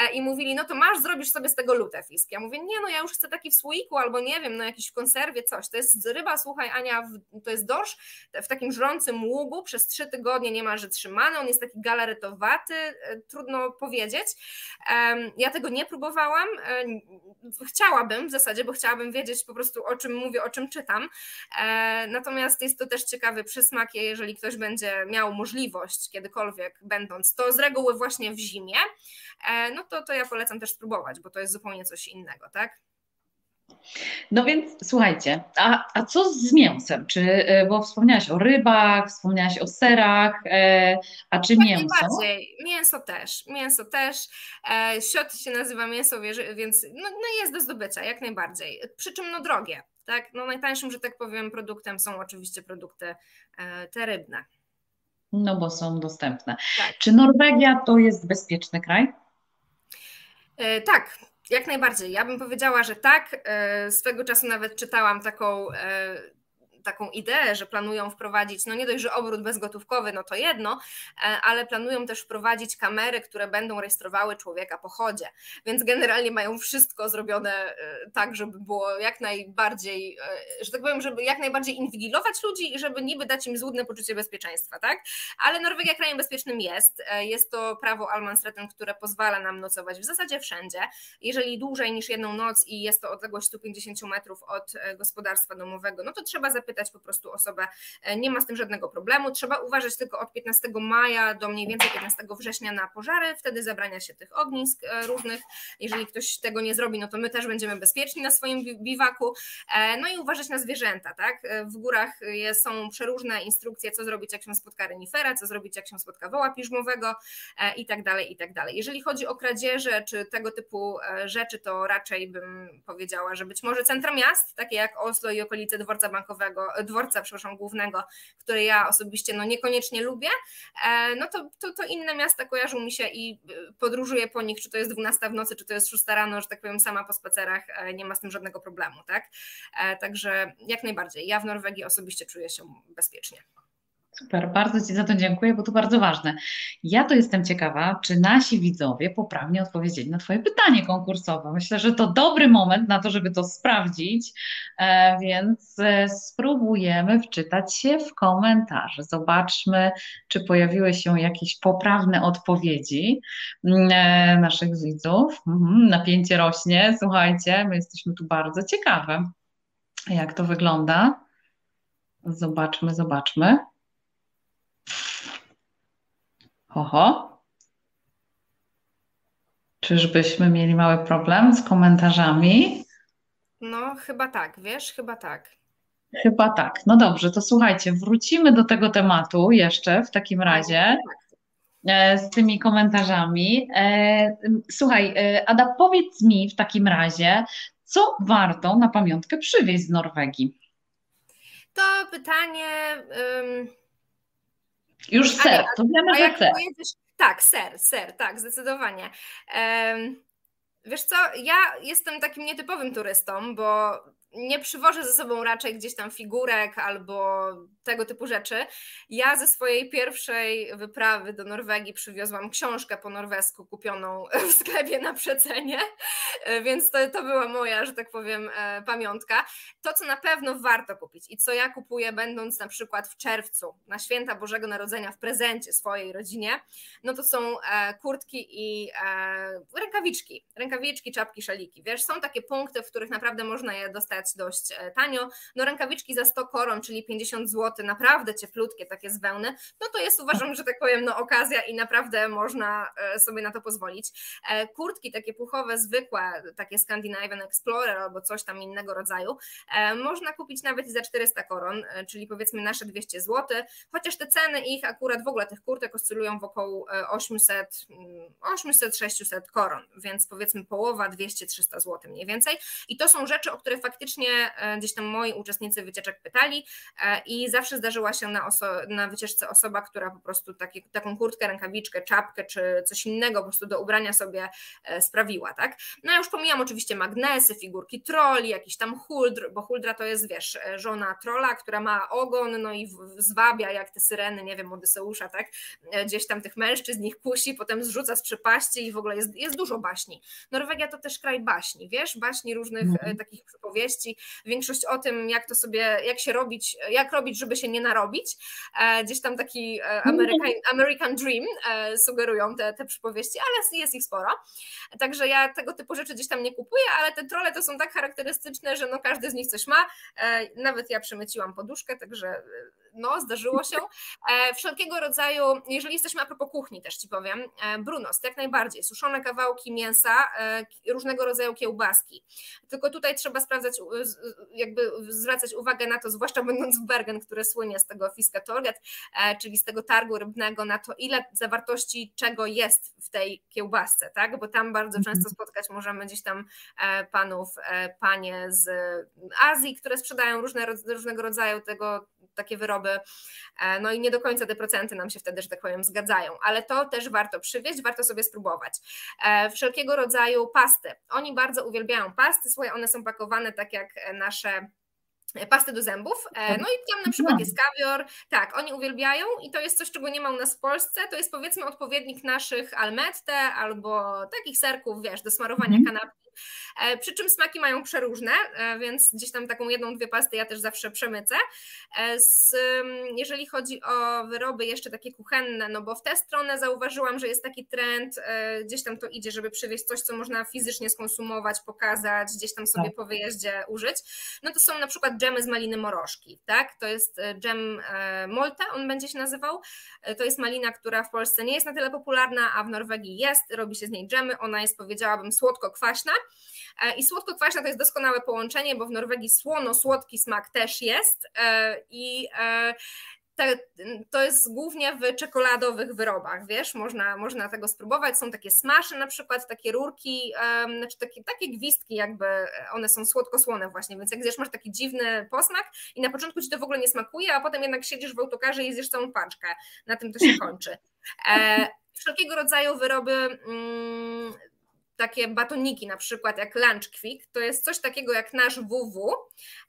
e, i mówili, no to masz, zrobisz sobie z tego lutefisk. Ja mówię, nie, no ja już chcę taki w słoiku albo nie wiem, no jakiś w konserwie, coś. To jest ryba, słuchaj Ania, to jest dorsz w takim żrącym ługu, przez trzy tygodnie nie ma, że trzymany, on jest taki galarytowaty, trudno powiedzieć. Ja tego nie próbowałam, chciałabym w zasadzie, bo chciałabym wiedzieć po prostu o czym mówię, o czym czytam, natomiast jest to też ciekawy przysmak, jeżeli ktoś będzie miał możliwość kiedykolwiek będąc, to z reguły właśnie w zimie, e, no to, to ja polecam też spróbować, bo to jest zupełnie coś innego, tak? No więc słuchajcie, a, a co z mięsem? Czy, e, bo wspomniałaś o rybach, wspomniałaś o serach, e, a czy tak mięso? Najbardziej. Mięso też, mięso też. E, siot się nazywa mięso, więc no, no jest do zdobycia, jak najbardziej. Przy czym no drogie, tak? No najtańszym, że tak powiem, produktem są oczywiście produkty e, te rybne. No bo są dostępne. Tak. Czy Norwegia to jest bezpieczny kraj? E, tak, jak najbardziej. Ja bym powiedziała, że tak. E, swego czasu nawet czytałam taką taką ideę, że planują wprowadzić, no nie dość, że obrót bezgotówkowy, no to jedno, ale planują też wprowadzić kamery, które będą rejestrowały człowieka po chodzie. Więc generalnie mają wszystko zrobione tak, żeby było jak najbardziej, że tak powiem, żeby jak najbardziej inwigilować ludzi i żeby niby dać im złudne poczucie bezpieczeństwa, tak? Ale Norwegia krajem bezpiecznym jest. Jest to prawo Almansretten, które pozwala nam nocować w zasadzie wszędzie. Jeżeli dłużej niż jedną noc i jest to odległość 150 metrów od e, gospodarstwa domowego, no to trzeba zapytać po prostu osobę, e, nie ma z tym żadnego problemu. Trzeba uważać tylko od 15 maja do mniej więcej 15 września na pożary, wtedy zabrania się tych ognisk e, różnych. Jeżeli ktoś tego nie zrobi, no to my też będziemy bezpieczni na swoim biwaku. No i uważać na zwierzęta, tak? W górach są przeróżne instrukcje, co zrobić, jak się spotka renifera, co zrobić, jak się spotka woła piżmowego i tak dalej, i tak dalej. Jeżeli chodzi o kradzieże czy tego typu rzeczy, to raczej bym powiedziała, że być może centra miast, takie jak Oslo i okolice dworca bankowego, dworca, przepraszam, głównego, które ja osobiście no niekoniecznie lubię, e, no to, to, to inne miasta kojarzą mi się i e, podróżuję po nich, czy to jest 12 w nocy, czy to jest 6 rano, że tak powiem, sama po spacerach, e, nie ma z tym żadnego problemu, tak? Także jak najbardziej. Ja w Norwegii osobiście czuję się bezpiecznie. Super, bardzo Ci za to dziękuję, bo to bardzo ważne. Ja to jestem ciekawa, czy nasi widzowie poprawnie odpowiedzieli na Twoje pytanie konkursowe. Myślę, że to dobry moment na to, żeby to sprawdzić, e, więc e, spróbujemy wczytać się w komentarze. Zobaczmy, czy pojawiły się jakieś poprawne odpowiedzi mm, e, naszych widzów. Mhm, napięcie rośnie, słuchajcie, my jesteśmy tu bardzo ciekawe, jak to wygląda. Zobaczmy, zobaczmy. Oho. Czyżbyśmy mieli mały problem z komentarzami? No, chyba tak, wiesz, chyba tak. Chyba tak. No dobrze, to słuchajcie, wrócimy do tego tematu jeszcze w takim razie e, z tymi komentarzami. E, słuchaj, e, Ada, powiedz mi w takim razie, co warto na pamiątkę przywieźć z Norwegii? To pytanie. Um już ser, to wiemy, że ser. Pojedziesz, tak, ser, ser, tak, zdecydowanie. Um, wiesz co, ja jestem takim nietypowym turystą, bo nie przywożę ze sobą raczej gdzieś tam figurek albo tego typu rzeczy. Ja ze swojej pierwszej wyprawy do Norwegii przywiozłam książkę po norwesku kupioną w sklepie na przecenie, więc to, to była moja, że tak powiem, e, pamiątka. To, co na pewno warto kupić i co ja kupuję, będąc na przykład w czerwcu na święta Bożego Narodzenia w prezencie swojej rodzinie, no to są e, kurtki i e, rękawiczki, rękawiczki, czapki, szaliki. Wiesz, są takie punkty, w których naprawdę można je dostać dość e, tanio. No rękawiczki za 100 koron, czyli 50 zł, naprawdę cieplutkie, takie z wełny, no to jest uważam, że tak powiem, no okazja i naprawdę można e, sobie na to pozwolić. E, kurtki takie puchowe, zwykłe, takie Scandinavian Explorer albo coś tam innego rodzaju, można kupić nawet za 400 koron, czyli powiedzmy nasze 200 zł, chociaż te ceny ich akurat w ogóle tych kurtek oscylują wokół 800, 800-600 koron, więc powiedzmy połowa 200-300 zł mniej więcej i to są rzeczy, o które faktycznie faktycznie e, gdzieś tam moi uczestnicy wycieczek pytali e, i zawsze zdarzyła się na, oso- na wycieczce osoba, która po prostu takie, taką kurtkę, rękawiczkę, czapkę czy coś innego po prostu do ubrania sobie e, sprawiła, tak? No ja już pomijam oczywiście magnesy, figurki troli, jakiś tam huldr, bo huldra to jest, wiesz, żona trola, która ma ogon, no i zwabia jak te syreny, nie wiem, Odyseusza, tak? Gdzieś tam tych mężczyzn ich kusi, potem zrzuca z przepaści i w ogóle jest, jest dużo baśni. Norwegia to też kraj baśni, wiesz, baśni różnych mhm. takich przypowieści, większość o tym, jak to sobie, jak się robić, jak robić, żeby się nie narobić. E, gdzieś tam taki e, American, American Dream e, sugerują te, te przypowieści, ale jest ich sporo. Także ja tego typu rzeczy gdzieś tam nie kupuję, ale te trole to są tak charakterystyczne, że no każdy z nich coś ma. Nawet ja przemyciłam poduszkę, także no, zdarzyło się. Wszelkiego rodzaju, jeżeli jesteśmy a propos kuchni też Ci powiem, brunost, jak najbardziej, suszone kawałki mięsa, różnego rodzaju kiełbaski. Tylko tutaj trzeba sprawdzać jakby zwracać uwagę na to, zwłaszcza będąc w Bergen, który słynie z tego Fiska Torget, e, czyli z tego targu rybnego, na to, ile zawartości czego jest w tej kiełbasce, tak? Bo tam bardzo mhm. często spotkać możemy gdzieś tam e, panów, e, panie z Azji, które sprzedają różne, różnego rodzaju tego takie wyroby, no i nie do końca te procenty nam się wtedy, że tak powiem, zgadzają, ale to też warto przywieźć, warto sobie spróbować. Wszelkiego rodzaju pasty. Oni bardzo uwielbiają pasty, słuchaj, one są pakowane tak jak nasze pasty do zębów. E, no i tam na przykład jest kawior. Tak, oni uwielbiają i to jest coś, czego nie ma u nas w Polsce. To jest powiedzmy odpowiednik naszych almette albo takich serków, wiesz, do smarowania mm. kanapki. E, przy czym smaki mają przeróżne, e, więc gdzieś tam taką jedną, dwie pasty ja też zawsze przemycę. Z, jeżeli chodzi o wyroby jeszcze takie kuchenne, no bo w tę stronę zauważyłam, że jest taki trend, gdzieś tam to idzie, żeby przywieźć coś, co można fizycznie skonsumować, pokazać, gdzieś tam sobie tak. po wyjeździe użyć. No to są na przykład dżemy z maliny morożki, tak? To jest e, dżem e, Molta, on będzie się nazywał. E, to jest malina, która w Polsce nie jest na tyle popularna, a w Norwegii jest, robi się z niej dżemy. Ona jest, powiedziałabym, słodko-kwaśna. I słodko-kwaśna to jest doskonałe połączenie, bo w Norwegii słono-słodki smak też jest. I te, to jest głównie w czekoladowych wyrobach, wiesz, można, można tego spróbować. Są takie smasze na przykład, takie rurki, um, znaczy takie, takie gwizdki, jakby one są słodko-słone właśnie, więc jak zjesz, masz taki dziwny posmak i na początku ci to w ogóle nie smakuje, a potem jednak siedzisz w autokarze i zjesz całą paczkę. Na tym to się kończy. E, wszelkiego rodzaju wyroby. Mm, takie batoniki, na przykład jak Lunch Quick, to jest coś takiego jak nasz WW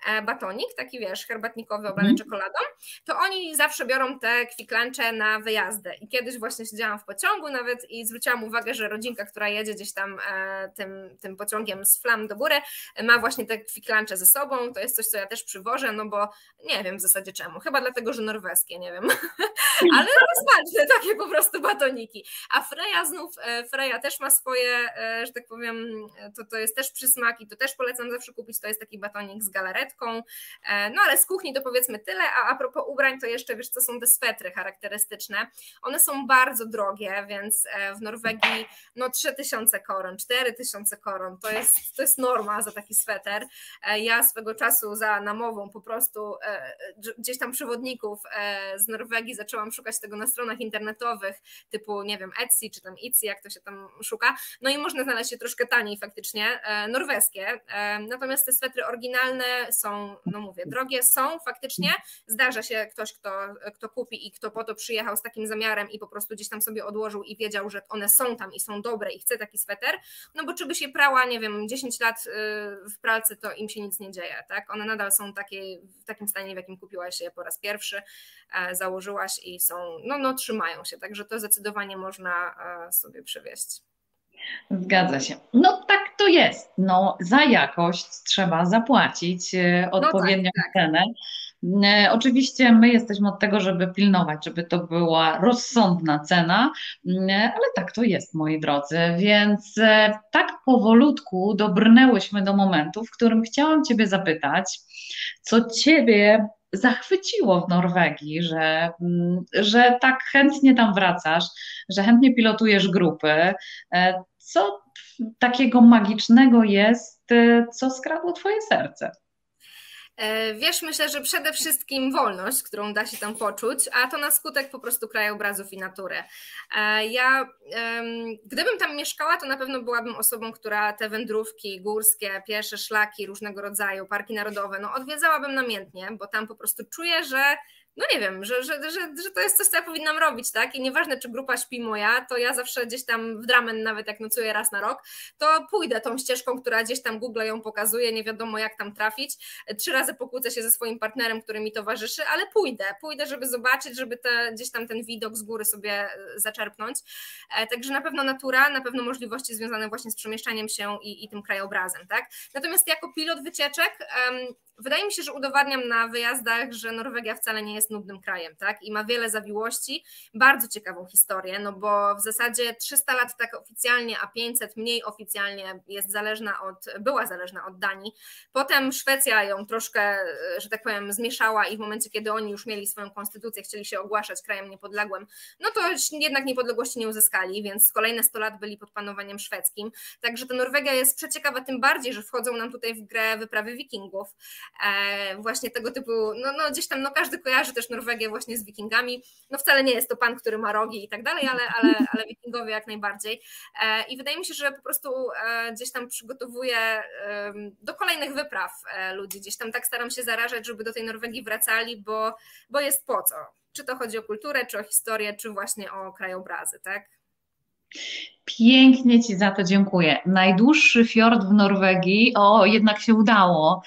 e, batonik, taki wiesz, herbatnikowy oblany mm. czekoladą, to oni zawsze biorą te quick lunche na wyjazdy. I kiedyś właśnie siedziałam w pociągu nawet i zwróciłam uwagę, że rodzinka, która jedzie gdzieś tam e, tym, tym pociągiem z flam do góry, ma właśnie te quick lunche ze sobą. To jest coś, co ja też przywożę, no bo nie wiem w zasadzie czemu. Chyba dlatego, że norweskie, nie wiem. Ale smaczne takie po prostu batoniki. A Freya znów, e, Freya też ma swoje że tak powiem, to, to jest też przysmak i to też polecam zawsze kupić, to jest taki batonik z galaretką, e, no ale z kuchni to powiedzmy tyle, a a propos ubrań to jeszcze wiesz co są te swetry charakterystyczne, one są bardzo drogie, więc e, w Norwegii no 3000 koron, 4000 koron, to jest, to jest norma za taki sweter, e, ja swego czasu za namową po prostu gdzieś tam przewodników z Norwegii zaczęłam szukać tego na stronach internetowych typu, nie wiem, Etsy czy tam Etsy, jak to się tam szuka, no i można znaleźć się troszkę taniej faktycznie, e, norweskie. E, natomiast te swetry oryginalne są, no mówię, drogie, są faktycznie. Zdarza się ktoś, kto, kto kupi i kto po to przyjechał z takim zamiarem i po prostu gdzieś tam sobie odłożył i wiedział, że one są tam i są dobre i chce taki sweter. No bo czy by się prała, nie wiem, 10 lat y, w pralce, to im się nic nie dzieje, tak? One nadal są takie, w takim stanie, w jakim kupiłaś je po raz pierwszy, e, założyłaś i są, no, no trzymają się, także to zdecydowanie można sobie przywieźć. Zgadza się. No tak to jest. No, za jakość trzeba zapłacić e, odpowiednią no tak, tak. cenę. E, oczywiście my jesteśmy od tego, żeby pilnować, żeby to była rozsądna cena, e, ale tak to jest, moi drodzy. Więc tak powolutku dobrnęłyśmy do momentu, w którym chciałam Ciebie zapytać, co Ciebie zachwyciło w Norwegii, że, mm, że tak chętnie tam wracasz, że chętnie pilotujesz grupy. Co takiego magicznego jest, y, co skradło Twoje serce? E, wiesz, myślę, że przede wszystkim wolność, którą da się tam poczuć, a to na skutek po prostu krajobrazów i natury. E, ja, gdybym tam mieszkała, to na pewno byłabym osobą, która te wędrówki górskie, piesze szlaki różnego rodzaju, parki narodowe, no odwiedzałabym namiętnie, bo tam po prostu czuję, że no nie wiem, że, że, że, że to jest coś, co ja powinnam robić, tak? I nieważne, czy grupa śpi moja, to ja zawsze gdzieś tam w Dramen, nawet jak nocuję raz na rok, to pójdę tą ścieżką, która gdzieś tam Google ją pokazuje, nie wiadomo jak tam trafić. Trzy razy pokłócę się ze swoim partnerem, który mi towarzyszy, ale pójdę, pójdę, żeby zobaczyć, żeby te, gdzieś tam ten widok z góry sobie e, zaczerpnąć. E, także na pewno natura, na pewno możliwości związane właśnie z przemieszczaniem się i, i tym krajobrazem, tak? Natomiast jako pilot wycieczek, wydaje mi się, że udowadniam na wyjazdach, że Norwegia wcale nie jest nudnym krajem, tak? I ma wiele zawiłości, bardzo ciekawą historię, no bo w zasadzie 300 lat tak oficjalnie, a 500 mniej oficjalnie jest zależna od, była zależna od Danii. Potem Szwecja ją troszkę, że tak powiem, zmieszała i w momencie, kiedy oni już mieli swoją konstytucję, chcieli się ogłaszać krajem niepodległym, no to jednak niepodległości nie uzyskali, więc kolejne 100 lat byli pod panowaniem szwedzkim. Także ta Norwegia jest przeciekawa tym bardziej, że wchodzą nam tutaj w grę wyprawy wikingów. E, właśnie tego typu, no, no gdzieś tam, no każdy kojarzy też Norwegię właśnie z wikingami, no wcale nie jest to pan, który ma rogi i tak dalej, ale, ale, ale wikingowie jak najbardziej. E, i wydaje mi się, że po prostu e, gdzieś tam przygotowuję do kolejnych wypraw ludzi, gdzieś tam tak staram się zarażać, żeby do tej Norwegii wracali, bo, bo jest po co, czy to chodzi o kulturę, czy o historię, czy właśnie o krajobrazy, tak? Pięknie Ci za to dziękuję. Najdłuższy fiord w Norwegii, o jednak się udało,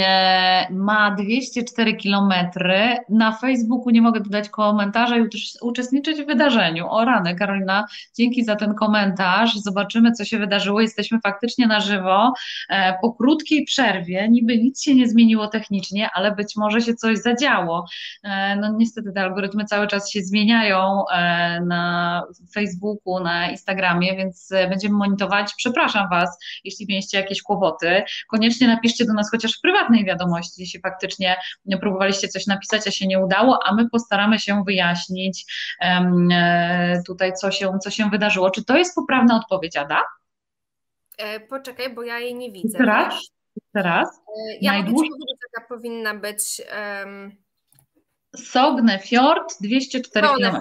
e, ma 204 km. Na Facebooku nie mogę dodać komentarza i uczestniczyć w wydarzeniu. O rany, Karolina, dzięki za ten komentarz. Zobaczymy, co się wydarzyło. Jesteśmy faktycznie na żywo. E, po krótkiej przerwie, niby nic się nie zmieniło technicznie, ale być może się coś zadziało. E, no niestety te algorytmy cały czas się zmieniają na Facebooku, na Instagramie więc e, będziemy monitorować. Przepraszam Was, jeśli mieliście jakieś kłopoty. Koniecznie napiszcie do nas chociaż w prywatnej wiadomości, jeśli faktycznie próbowaliście coś napisać, a się nie udało, a my postaramy się wyjaśnić um, tutaj, co się, co się wydarzyło. Czy to jest poprawna odpowiedź, Ada? E, poczekaj, bo ja jej nie widzę. Teraz? Teraz? E, ja Najdłuż... mogę powiedzieć, jaka powinna być... Um... Sogne Fjord, 204 km.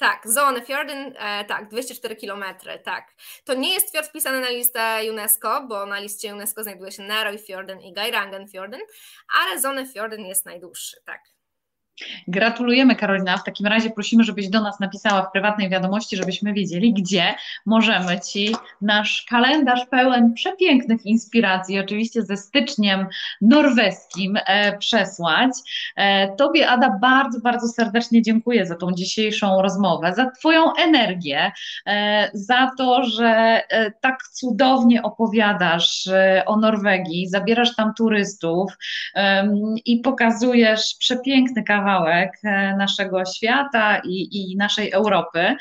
Tak, Zone Fjorden, e, tak, 204 km, tak. To nie jest fiord wpisany na listę UNESCO, bo na liście UNESCO znajduje się Narrow Fjorden i Geirangen Fjorden, ale Zone Fjorden jest najdłuższy, tak. Gratulujemy Karolina. W takim razie prosimy, żebyś do nas napisała w prywatnej wiadomości, żebyśmy wiedzieli, gdzie możemy Ci nasz kalendarz pełen przepięknych inspiracji, oczywiście ze styczniem norweskim, e, przesłać. E, tobie, Ada, bardzo, bardzo serdecznie dziękuję za tą dzisiejszą rozmowę, za Twoją energię, e, za to, że e, tak cudownie opowiadasz e, o Norwegii, zabierasz tam turystów i pokazujesz przepiękny kawałek kawałek e, naszego świata i, i naszej Europy.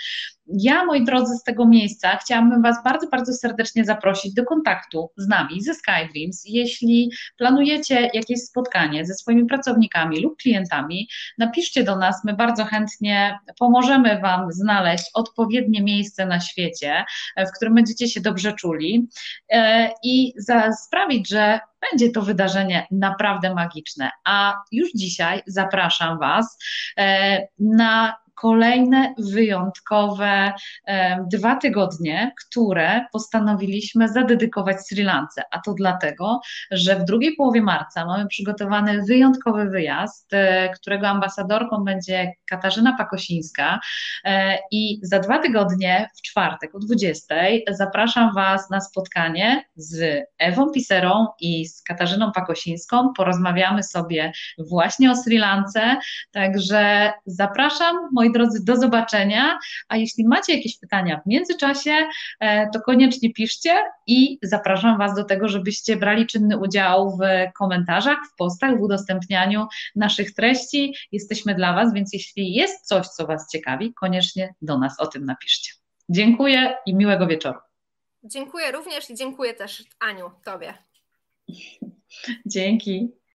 Ja, moi drodzy, z tego miejsca chciałabym Was bardzo, bardzo serdecznie zaprosić do kontaktu z nami, ze SkyDreams. Jeśli planujecie jakieś spotkanie ze swoimi pracownikami lub klientami, napiszcie do nas, my bardzo chętnie pomożemy Wam znaleźć odpowiednie miejsce na świecie, w którym będziecie się dobrze czuli e, i za, sprawić, że będzie to wydarzenie naprawdę magiczne. A już dzisiaj zapraszam Was e, na kolejne wyjątkowe dwa tygodnie, które postanowiliśmy zadedykować Sri Lance. A to dlatego, że w drugiej połowie marca mamy przygotowany wyjątkowy wyjazd, e, którego ambasadorką będzie Katarzyna Pakosińska. E, I za dwa tygodnie, w czwartek o 20, zapraszam Was na spotkanie z Ewą Piserą i z Katarzyną Pakosińską. Porozmawiamy sobie właśnie o Sri Lance. Także zapraszam, moi moi drodzy, do zobaczenia. A jeśli macie jakieś pytania w międzyczasie, e, to koniecznie piszcie i zapraszam Was do tego, żebyście brali czynny udział w komentarzach, w postach, w udostępnianiu naszych treści. Jesteśmy dla Was, więc jeśli jest coś, co Was ciekawi, koniecznie do nas o tym napiszcie. Dziękuję i miłego wieczoru. Dziękuję również i dziękuję też Aniu, Tobie. Dzięki.